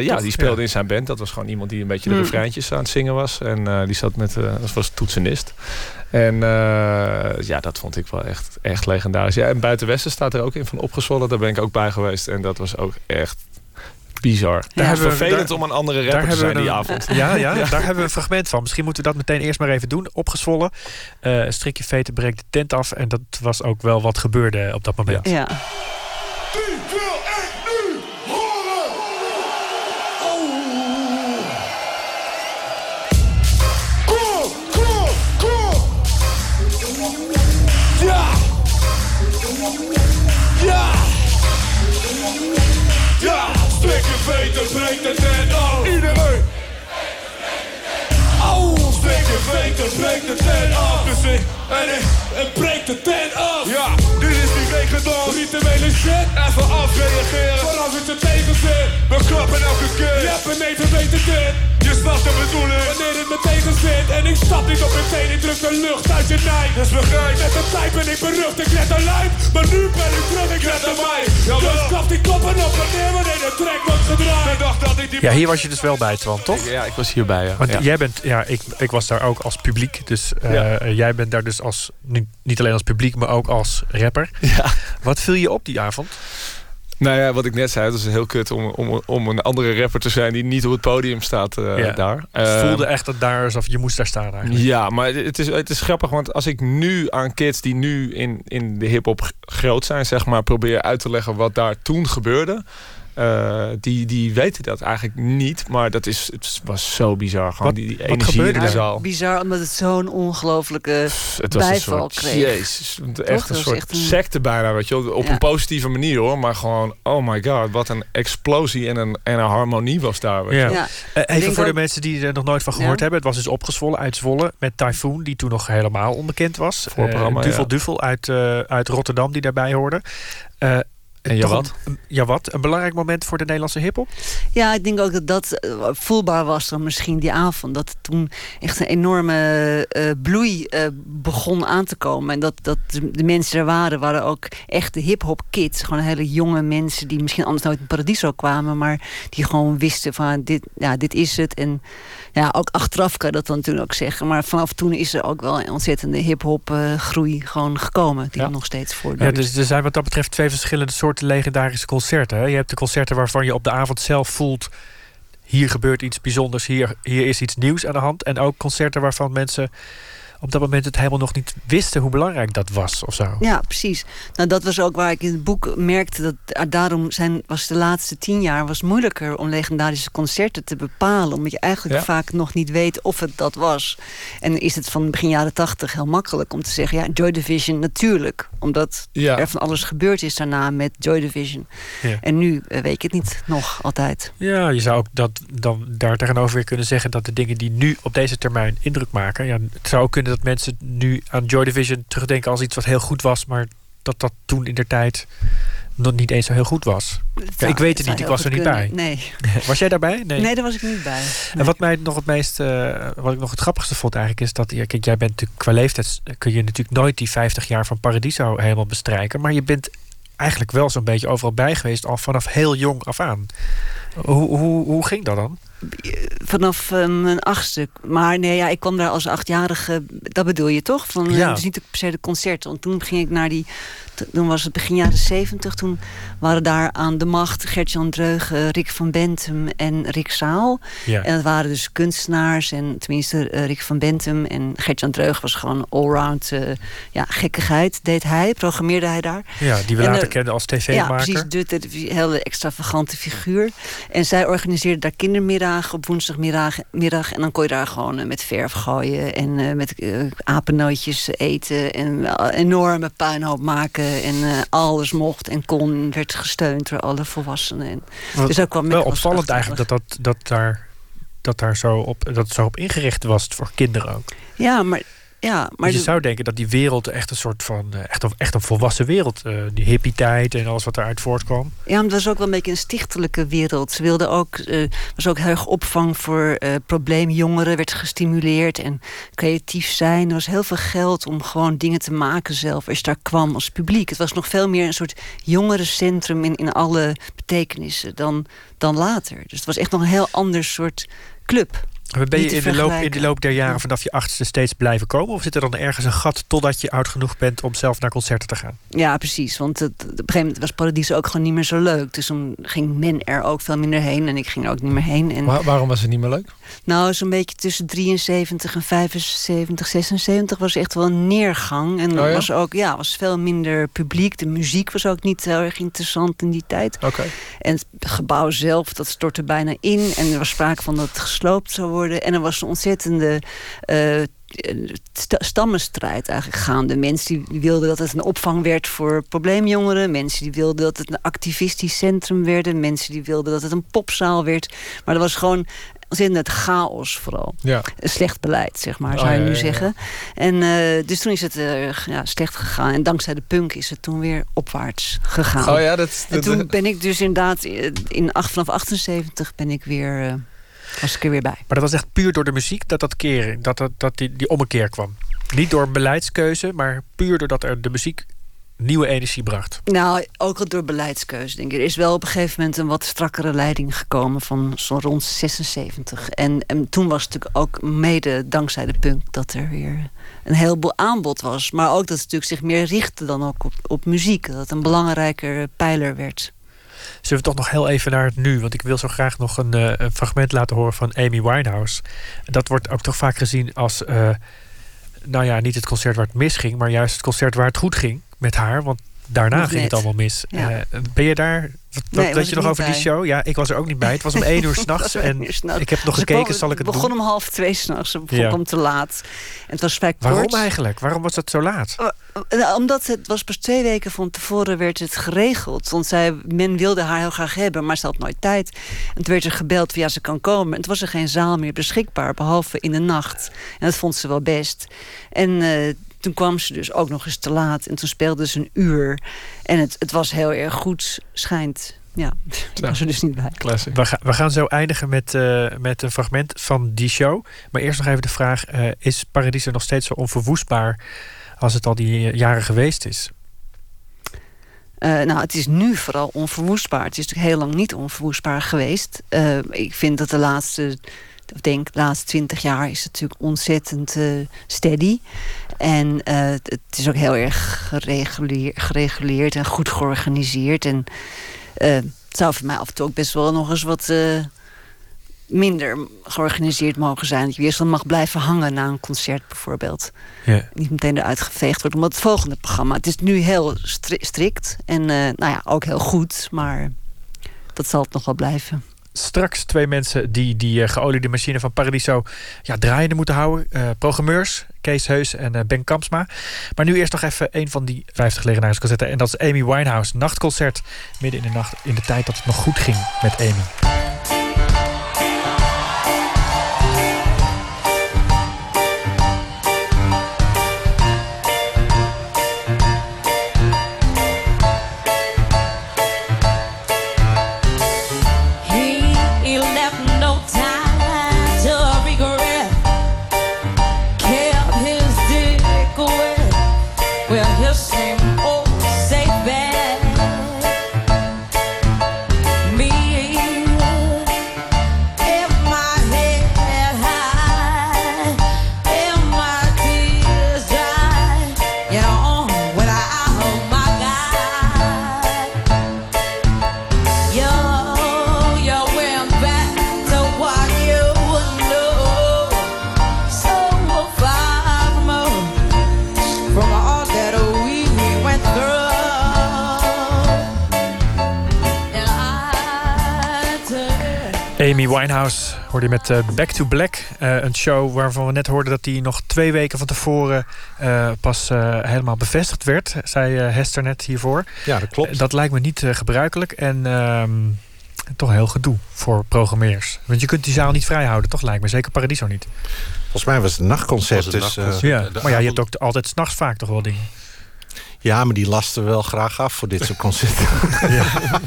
ja, die speelde in zijn band. Dat was gewoon iemand die een beetje de hmm. refreintjes aan het zingen was. En die zat met, dat was toetsenist. En ja, dat vond ik wel echt, echt legendarisch. Ja, en Buiten Westen staat er ook in van opgezwollen. Daar ben ik ook bij geweest. En dat was ook echt bizar. Ja, het is vervelend om een andere rapper te zijn die avond. Ja, ja, [laughs] daar hebben we een fragment van. Misschien moeten we dat meteen eerst maar even doen. Opgezwollen. Uh, een strikje veten breekt de tent af. En dat was ook wel wat gebeurde op dat moment. Ja. Breekt de tent af. Iedereen. Oh, weten breekt de tent af. Dus ik en ik, het Rituele shit. Even afreageren. Als het er tegen zit. We klappen elke keer. Je hebt een meter weten dit. Je snapt de bedoeling. Wanneer het me tegen zit. En ik stap niet op meteen. Ik druk de lucht uit je nij. Dus begrijp. Met de tijd ben ik berucht. Ik red een lijn. Maar nu ben ik terug. Ik red een mij. Dus klap die koppen op. Wanneer wanneer de trek wordt gedraaid. Dacht dat ik die ja, hier was je dus wel bij, Twan, toch? Ja, ik was hierbij. Ja. Want jij bent, ja, ik, ik was daar ook als publiek. Dus uh, ja. jij bent daar dus als, niet alleen als publiek, maar ook als rapper. Ja. Wat viel je op die avond? Nou ja, wat ik net zei, het is heel kut om, om, om een andere rapper te zijn die niet op het podium staat uh, daar. Het voelde echt dat daar alsof je moest daar staan eigenlijk. Ja, maar het is, het is grappig, want als ik nu aan kids die nu in, in de hip-hop groot zijn, zeg maar, probeer uit te leggen wat daar toen gebeurde Uh, die, die weten dat eigenlijk niet. Maar dat is, het was zo bizar. Gewoon wat, die, die wat energie in de zaal. Bizar, omdat het zo'n ongelofelijke het was bijval een soort, kreeg. Jezus, echt een soort echt een... secte bijna. Weet je, op ja. een positieve manier hoor. Maar gewoon, oh my god, wat een explosie en een, en een harmonie was daar. Weet ja. ja. Uh, even voor de mensen die er nog nooit van gehoord hebben. Het was dus opgezwollen uit Zwolle met Typhoon, die toen nog helemaal onbekend was. Voorprogramma, uh, Duvel Duvel uit, uit Rotterdam, die daarbij hoorde. En ja wat? Ja wat? Een belangrijk moment voor de Nederlandse hiphop? Ja, ik denk ook dat dat voelbaar was dan misschien die avond. Dat toen echt een enorme uh, bloei uh, begon aan te komen. En dat, dat de mensen er waren, waren ook echt de hip-hop kids. Gewoon hele jonge mensen die misschien anders nooit in Paradiso kwamen. Maar die gewoon wisten van dit, ja, dit is het. En ja, ook achteraf kan je dat dan toen ook zeggen. Maar vanaf toen is er ook wel een ontzettende hip-hop uh, groei gewoon gekomen. Die ja. nog steeds voordoet. Ja, dus er zijn wat dat betreft twee verschillende soorten legendarische concerten. Hè? Je hebt de concerten waarvan je op de avond zelf voelt. Hier gebeurt iets bijzonders, hier, hier is iets nieuws aan de hand. En ook concerten waarvan mensen op dat moment het helemaal nog niet wisten hoe belangrijk dat was of zo. Ja, precies. Nou, dat was ook waar ik in het boek merkte dat daarom zijn, was de laatste tien jaar was moeilijker om legendarische concerten te bepalen. Omdat je eigenlijk ja. vaak nog niet weet of het dat was. En is het van begin jaren tachtig heel makkelijk om te zeggen, ja, Joy Division natuurlijk. Omdat ja. er van alles gebeurd is daarna met Joy Division. Ja. En nu uh, weet ik het niet nog altijd. Ja, je zou ook dat dan daar tegenover weer kunnen zeggen dat de dingen die nu op deze termijn indruk maken, ja, het zou ook kunnen dat mensen nu aan Joy Division terugdenken als iets wat heel goed was, maar dat dat toen in der tijd nog niet eens zo heel goed was. Ja, ik weet het niet, ik was er niet kunnen. bij. Nee. [laughs] Was jij daarbij? Nee, nee daar was ik niet bij. Nee. En wat mij nog het meest, uh, wat ik nog het grappigste vond eigenlijk, is dat kijk, jij bent natuurlijk qua leeftijd kun je natuurlijk nooit die 50 jaar van Paradiso helemaal bestrijken, maar je bent eigenlijk wel zo'n beetje overal bij geweest, al vanaf heel jong af aan. Hoe, hoe, hoe ging dat dan? Vanaf um, mijn achtste. Maar nee, ja, ik kwam daar als achtjarige. Dat bedoel je toch? Van, ja. Dus niet per se de concerten. Want toen ging ik naar die. Toen was het begin jaren zeventig. Toen waren daar aan de macht Gert-Jan Dreugen, Rick van Bentum en Rick Zaal. Ja. En dat waren dus kunstenaars. En tenminste, uh, Rick van Bentum en Gert-Jan Dreugen was gewoon allround uh, ja, gekkigheid. Deed hij, programmeerde hij daar. Ja, die we en, later kenden als tv-maker. Ja, precies. De, hele extravagante figuur. En zij organiseerde daar kindermiddagen op woensdagmiddag. Middag, en dan kon je daar gewoon met verf gooien. En met apennootjes eten. En enorme puinhoop maken. En alles mocht en kon. Werd gesteund door alle volwassenen. En, Wat, dus ook kwam wel opvallend eigenlijk dat, dat, dat, daar, dat, daar zo op, dat het zo op ingericht was voor kinderen ook. Ja, maar ja, maar je zou denken dat die wereld echt een soort van. echt, een, echt een volwassen wereld. Uh, die hippie-tijd en alles wat eruit voortkwam. Ja, maar het was ook wel een beetje een stichtelijke wereld. Ze wilden ook. Uh, was ook heel erg opvang voor uh, probleemjongeren. Werd gestimuleerd en creatief zijn. Er was heel veel geld om gewoon dingen te maken zelf. Als je daar kwam als publiek. Het was nog veel meer een soort jongerencentrum in, in alle betekenissen dan, dan later. Dus het was echt nog een heel ander soort club. Ben je in de, loop, in de loop der jaren vanaf je achtste steeds blijven komen? Of zit er dan ergens een gat totdat je oud genoeg bent om zelf naar concerten te gaan? Ja, precies. Want het, op een gegeven moment was Paradies ook gewoon niet meer zo leuk. Dus toen ging men er ook veel minder heen en ik ging er ook niet meer heen. En Waar, waarom was het niet meer leuk? Nou, zo'n beetje tussen 73 en 75, 76 was echt wel een neergang. En oh ja? was ook, ja, was veel minder publiek. De muziek was ook niet heel erg interessant in die tijd. Okay. En het gebouw zelf, dat stortte bijna in. En er was sprake van dat het gesloopt zou worden. En er was een ontzettende uh, stammenstrijd eigenlijk gaande. Mensen die wilden dat het een opvang werd voor probleemjongeren. Mensen die wilden dat het een activistisch centrum werd. Mensen die wilden dat het een popzaal werd. Maar er was gewoon ontzettend chaos vooral. Ja. Slecht beleid, zeg maar, zou oh, je ja, nu ja, zeggen. En uh, dus toen is het uh, ja, slecht gegaan. En dankzij de punk is het toen weer opwaarts gegaan. Oh ja, dat, en toen ben ik dus inderdaad... In, vanaf 78 ben ik weer... Uh, was ik er weer bij. Maar dat was echt puur door de muziek dat dat keren, dat, dat, dat die, die ommekeer kwam. Niet door beleidskeuze, maar puur doordat er de muziek nieuwe energie bracht. Nou, ook al door beleidskeuze, denk ik. Er is wel op een gegeven moment een wat strakkere leiding gekomen van zo rond 76. En, en toen was het natuurlijk ook mede dankzij de punk dat er weer een heleboel aanbod was. Maar ook dat het natuurlijk zich meer richtte dan ook op, op muziek. Dat het een belangrijker pijler werd. Zullen we toch nog heel even naar het nu? Want ik wil zo graag nog een, uh, een fragment laten horen van Amy Winehouse. Dat wordt ook toch vaak gezien als, uh, nou ja, niet het concert waar het misging, maar juist het concert waar het goed ging met haar. Want daarna ging het allemaal mis. ben je daar wat, nee, dat je nog over die show? Ja, ik was er ook niet bij. Het was om [laughs] één uur s'nachts. en ik heb nog gekeken, zal ik het begon doen? om half twee s'nachts. Het begon om te laat. En het was vrij Waarom eigenlijk? Waarom was dat zo laat? Uh, omdat het was pas twee weken van tevoren werd het geregeld. Want zij, men wilde haar heel graag hebben, maar ze had nooit tijd. En toen werd er gebeld via ze kan komen. En toen was er geen zaal meer beschikbaar, behalve in de nacht. En dat vond ze wel best. En uh, toen kwam ze dus ook nog eens te laat. En toen speelde ze een uur. En het, het was heel erg goed, schijnt. Ja, [laughs] daar was er dus niet bij. Classic. We, gaan, we gaan zo eindigen met, uh, met een fragment van die show. Maar eerst nog even de vraag... Uh, is Paradiso nog steeds zo onverwoestbaar... als het al die jaren geweest is? Uh, nou, het is nu vooral onverwoestbaar. Het is natuurlijk heel lang niet onverwoestbaar geweest. ik vind dat de laatste ik denk de laatste twintig jaar is het natuurlijk ontzettend uh, steady. En het is ook heel erg gereguleerd, en goed georganiseerd. En het zou voor mij af en toe ook best wel nog eens wat minder georganiseerd mogen zijn. Dat je eerst dan mag blijven hangen na een concert bijvoorbeeld. Ja. Niet meteen eruit geveegd wordt. Omdat het volgende programma... Het is nu heel strikt en nou ja, ook heel goed. Maar dat zal het nog wel blijven straks twee mensen die die uh, geoliede machine van Paradiso ja, draaiende moeten houden. Uh, programmeurs, Kees Heus en uh, Ben Kampsma. Maar nu eerst nog even een van die 50 legendarisch En dat is Amy Winehouse. Nachtconcert midden in de nacht in de tijd dat het nog goed ging met Amy. Amy Winehouse hoorde je met uh, Back to Black. Uh, een show waarvan we net hoorden dat die nog twee weken van tevoren uh, pas helemaal bevestigd werd. Zei Hester net hiervoor. Ja, dat klopt. dat lijkt me niet gebruikelijk en ehm, toch heel gedoe voor programmeurs. Want je kunt die zaal niet vrijhouden, toch lijkt me. Zeker Paradiso niet. Volgens mij was het een nachtconcert. Dus, ja, maar ja, je hebt ook altijd s'nachts vaak toch wel dingen. Ja, maar die lasten wel graag af voor dit soort concerten. [laughs] ja,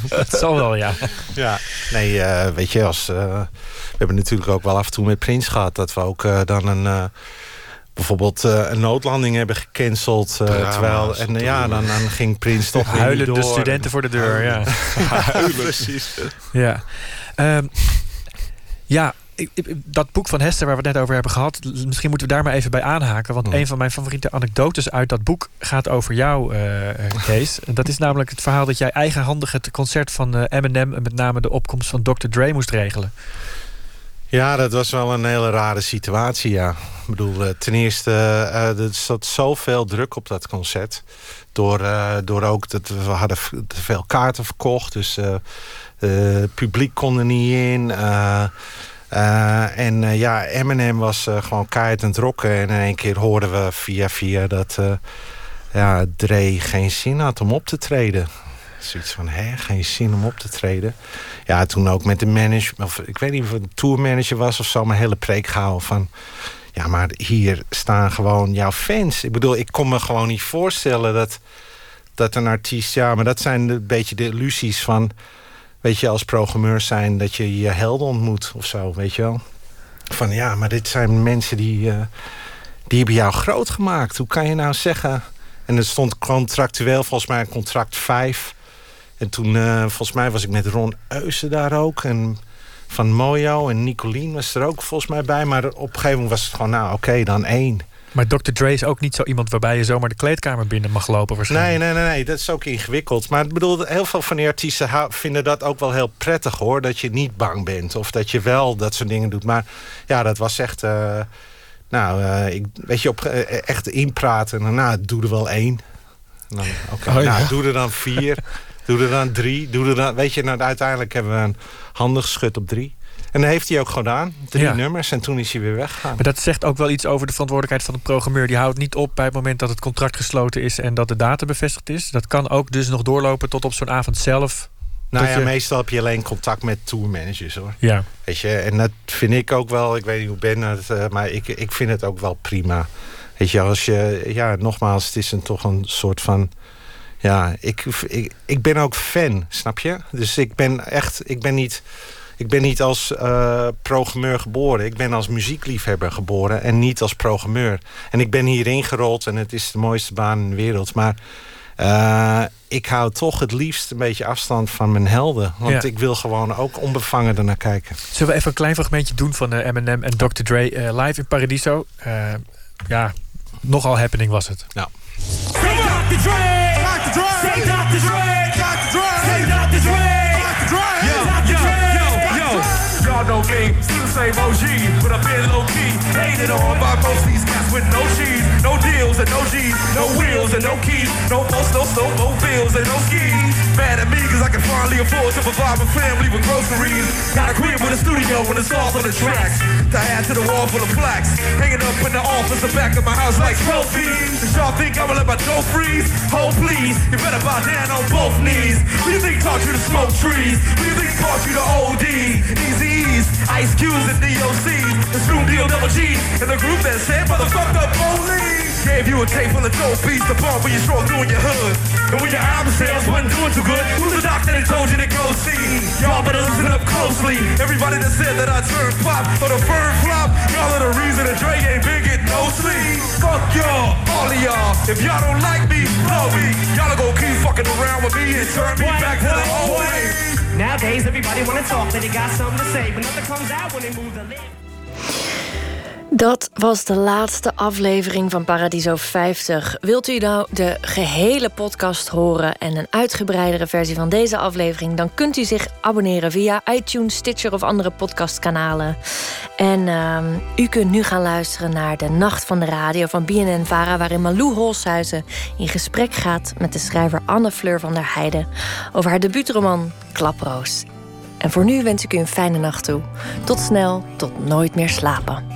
dat zal wel, ja. Ja, nee, uh, weet je, als, uh, we hebben natuurlijk ook wel af en toe met Prins gehad... dat we ook uh, dan een bijvoorbeeld een noodlanding hebben gecanceld. terwijl, en ja, dan, dan ging Prins toch Huilen de studenten voor de deur, ja. [laughs] Huilen, precies. Ja. Um, ja, dat boek van Hester waar we het net over hebben gehad... misschien moeten we daar maar even bij aanhaken. Want een van mijn favoriete anekdotes uit dat boek... gaat over jou, uh, Kees. [laughs] dat is namelijk het verhaal dat jij eigenhandig... het concert van uh, Eminem... en met name de opkomst van Dr. Dre moest regelen. Ja, dat was wel een hele rare situatie, ja. Ik bedoel, ten eerste, er zat zoveel druk op dat concert. Door, door ook dat we hadden te veel kaarten verkocht. Dus het publiek kon er niet in... Uh, en uh, ja, Eminem was uh, gewoon keihard aan het rocken. En in één keer hoorden we via via dat ja, Dre geen zin had om op te treden. Zoiets van, hè, geen zin om op te treden. Ja, toen ook met de manager, of ik weet niet of het een tourmanager was of zo, maar hele preek gehouden van... Ja, maar hier staan gewoon jouw fans. Ik bedoel, ik kon me gewoon niet voorstellen dat, dat een artiest... Ja, maar dat zijn een beetje de illusies van weet je, als programmeur zijn dat je je helden ontmoet of zo, weet je wel. Van ja, maar dit zijn mensen die, uh, die hebben jou groot gemaakt. Hoe kan je nou zeggen... En er stond contractueel volgens mij contract 5. En toen, uh, volgens mij was ik met Ron Eusen daar ook. En van Mojo en Nicolien was er ook volgens mij bij. Maar op een gegeven moment was het gewoon, nou oké, dan één. Maar Dr. Dre is ook niet zo iemand waarbij je zomaar de kleedkamer binnen mag lopen waarschijnlijk. Nee, nee, nee, nee. dat is ook ingewikkeld. Maar ik bedoel, heel veel van die artiesten vinden dat ook wel heel prettig hoor. Dat je niet bang bent. Of dat je wel dat soort dingen doet. Maar ja, dat was echt... Uh, nou, uh, ik, weet je, op uh, echt inpraten. Nou, doe er wel één. Oké, oh, nou, doe er dan vier. doe er dan drie. Doe er dan, weet je, nou, uiteindelijk hebben we een handig geschud op drie. En dat heeft hij ook gedaan. Drie nummers en toen is hij weer weggegaan. Maar dat zegt ook wel iets over de verantwoordelijkheid van de programmeur. Die houdt niet op bij het moment dat het contract gesloten is... en dat de data bevestigd is. Dat kan ook dus nog doorlopen tot op zo'n avond zelf. Nou ja, meestal heb je alleen contact met tourmanagers hoor. Ja. Weet je, en dat vind ik ook wel... Ik weet niet hoe Ben het... Uh, maar ik, ik vind het ook wel prima. Weet je, als je... Ja, nogmaals, het is een, toch een soort van... Ja, ik, ik, ik ben ook fan, snap je? Dus ik ben echt... Ik ben niet ik ben niet als uh, programmeur geboren. Ik ben als muziekliefhebber geboren en niet als programmeur. En ik ben hierin gerold en het is de mooiste baan in de wereld. Maar uh, ik hou toch het liefst een beetje afstand van mijn helden. Want ik wil gewoon ook onbevangen ernaar kijken. Zullen we even een klein fragmentje doen van uh, Eminem en Dr. Dre uh, live in Paradiso? ja, nogal happening was het. Nou. Dr. Dre! Dr. Dre! Dr. Dre! Same OG, but I've been low key. Hated on by most these cats with no cheese, no deals and no G's, no wheels and no keys, no post, no no, no bills and no skis. Mad at me cause I can finally afford to provide my family with groceries. Got a crib with a studio when it's off on the tracks. To add to the wall full of plaques, hanging up in the office, the back of my house like trophies. Does y'all think I'ma let my dough freeze? Hold please, you better bow down on both knees. Who you think taught you to smoke trees? Who you think taught you to OD? Easy Ice Cubes and DOC, the Snoop Deal Double G, and the group that said motherfucked up police. Gave you a tape full of dope beats to bump when you stroll through in your hood. And when your album sales wasn't doing too good, who's the doctor that told you to go see? Y'all better listen up closely. Everybody that said that I turned pop or the firm flop, y'all are the reason that Dre ain't been getting no sleep. Fuck y'all, all of y'all. If y'all don't like me, love me. Y'all are gonna keep fucking around with me and turn me back to the old way. Nowadays, everybody wanna talk, but they got something to say, but nothing comes out when they move the lip. Dat was de laatste aflevering van Paradiso 50. Wilt u nou de gehele podcast horen en een uitgebreidere versie van deze aflevering, dan kunt u zich abonneren via iTunes, Stitcher of andere podcastkanalen. En uh, u kunt nu gaan luisteren naar de Nacht van de Radio van BNN Vara, waarin Malou Holshuizen in gesprek gaat met de schrijver Anne Fleur van der Heijden over haar debuutroman Klaproos. En voor nu wens ik u een fijne nacht toe. Tot snel, tot nooit meer slapen.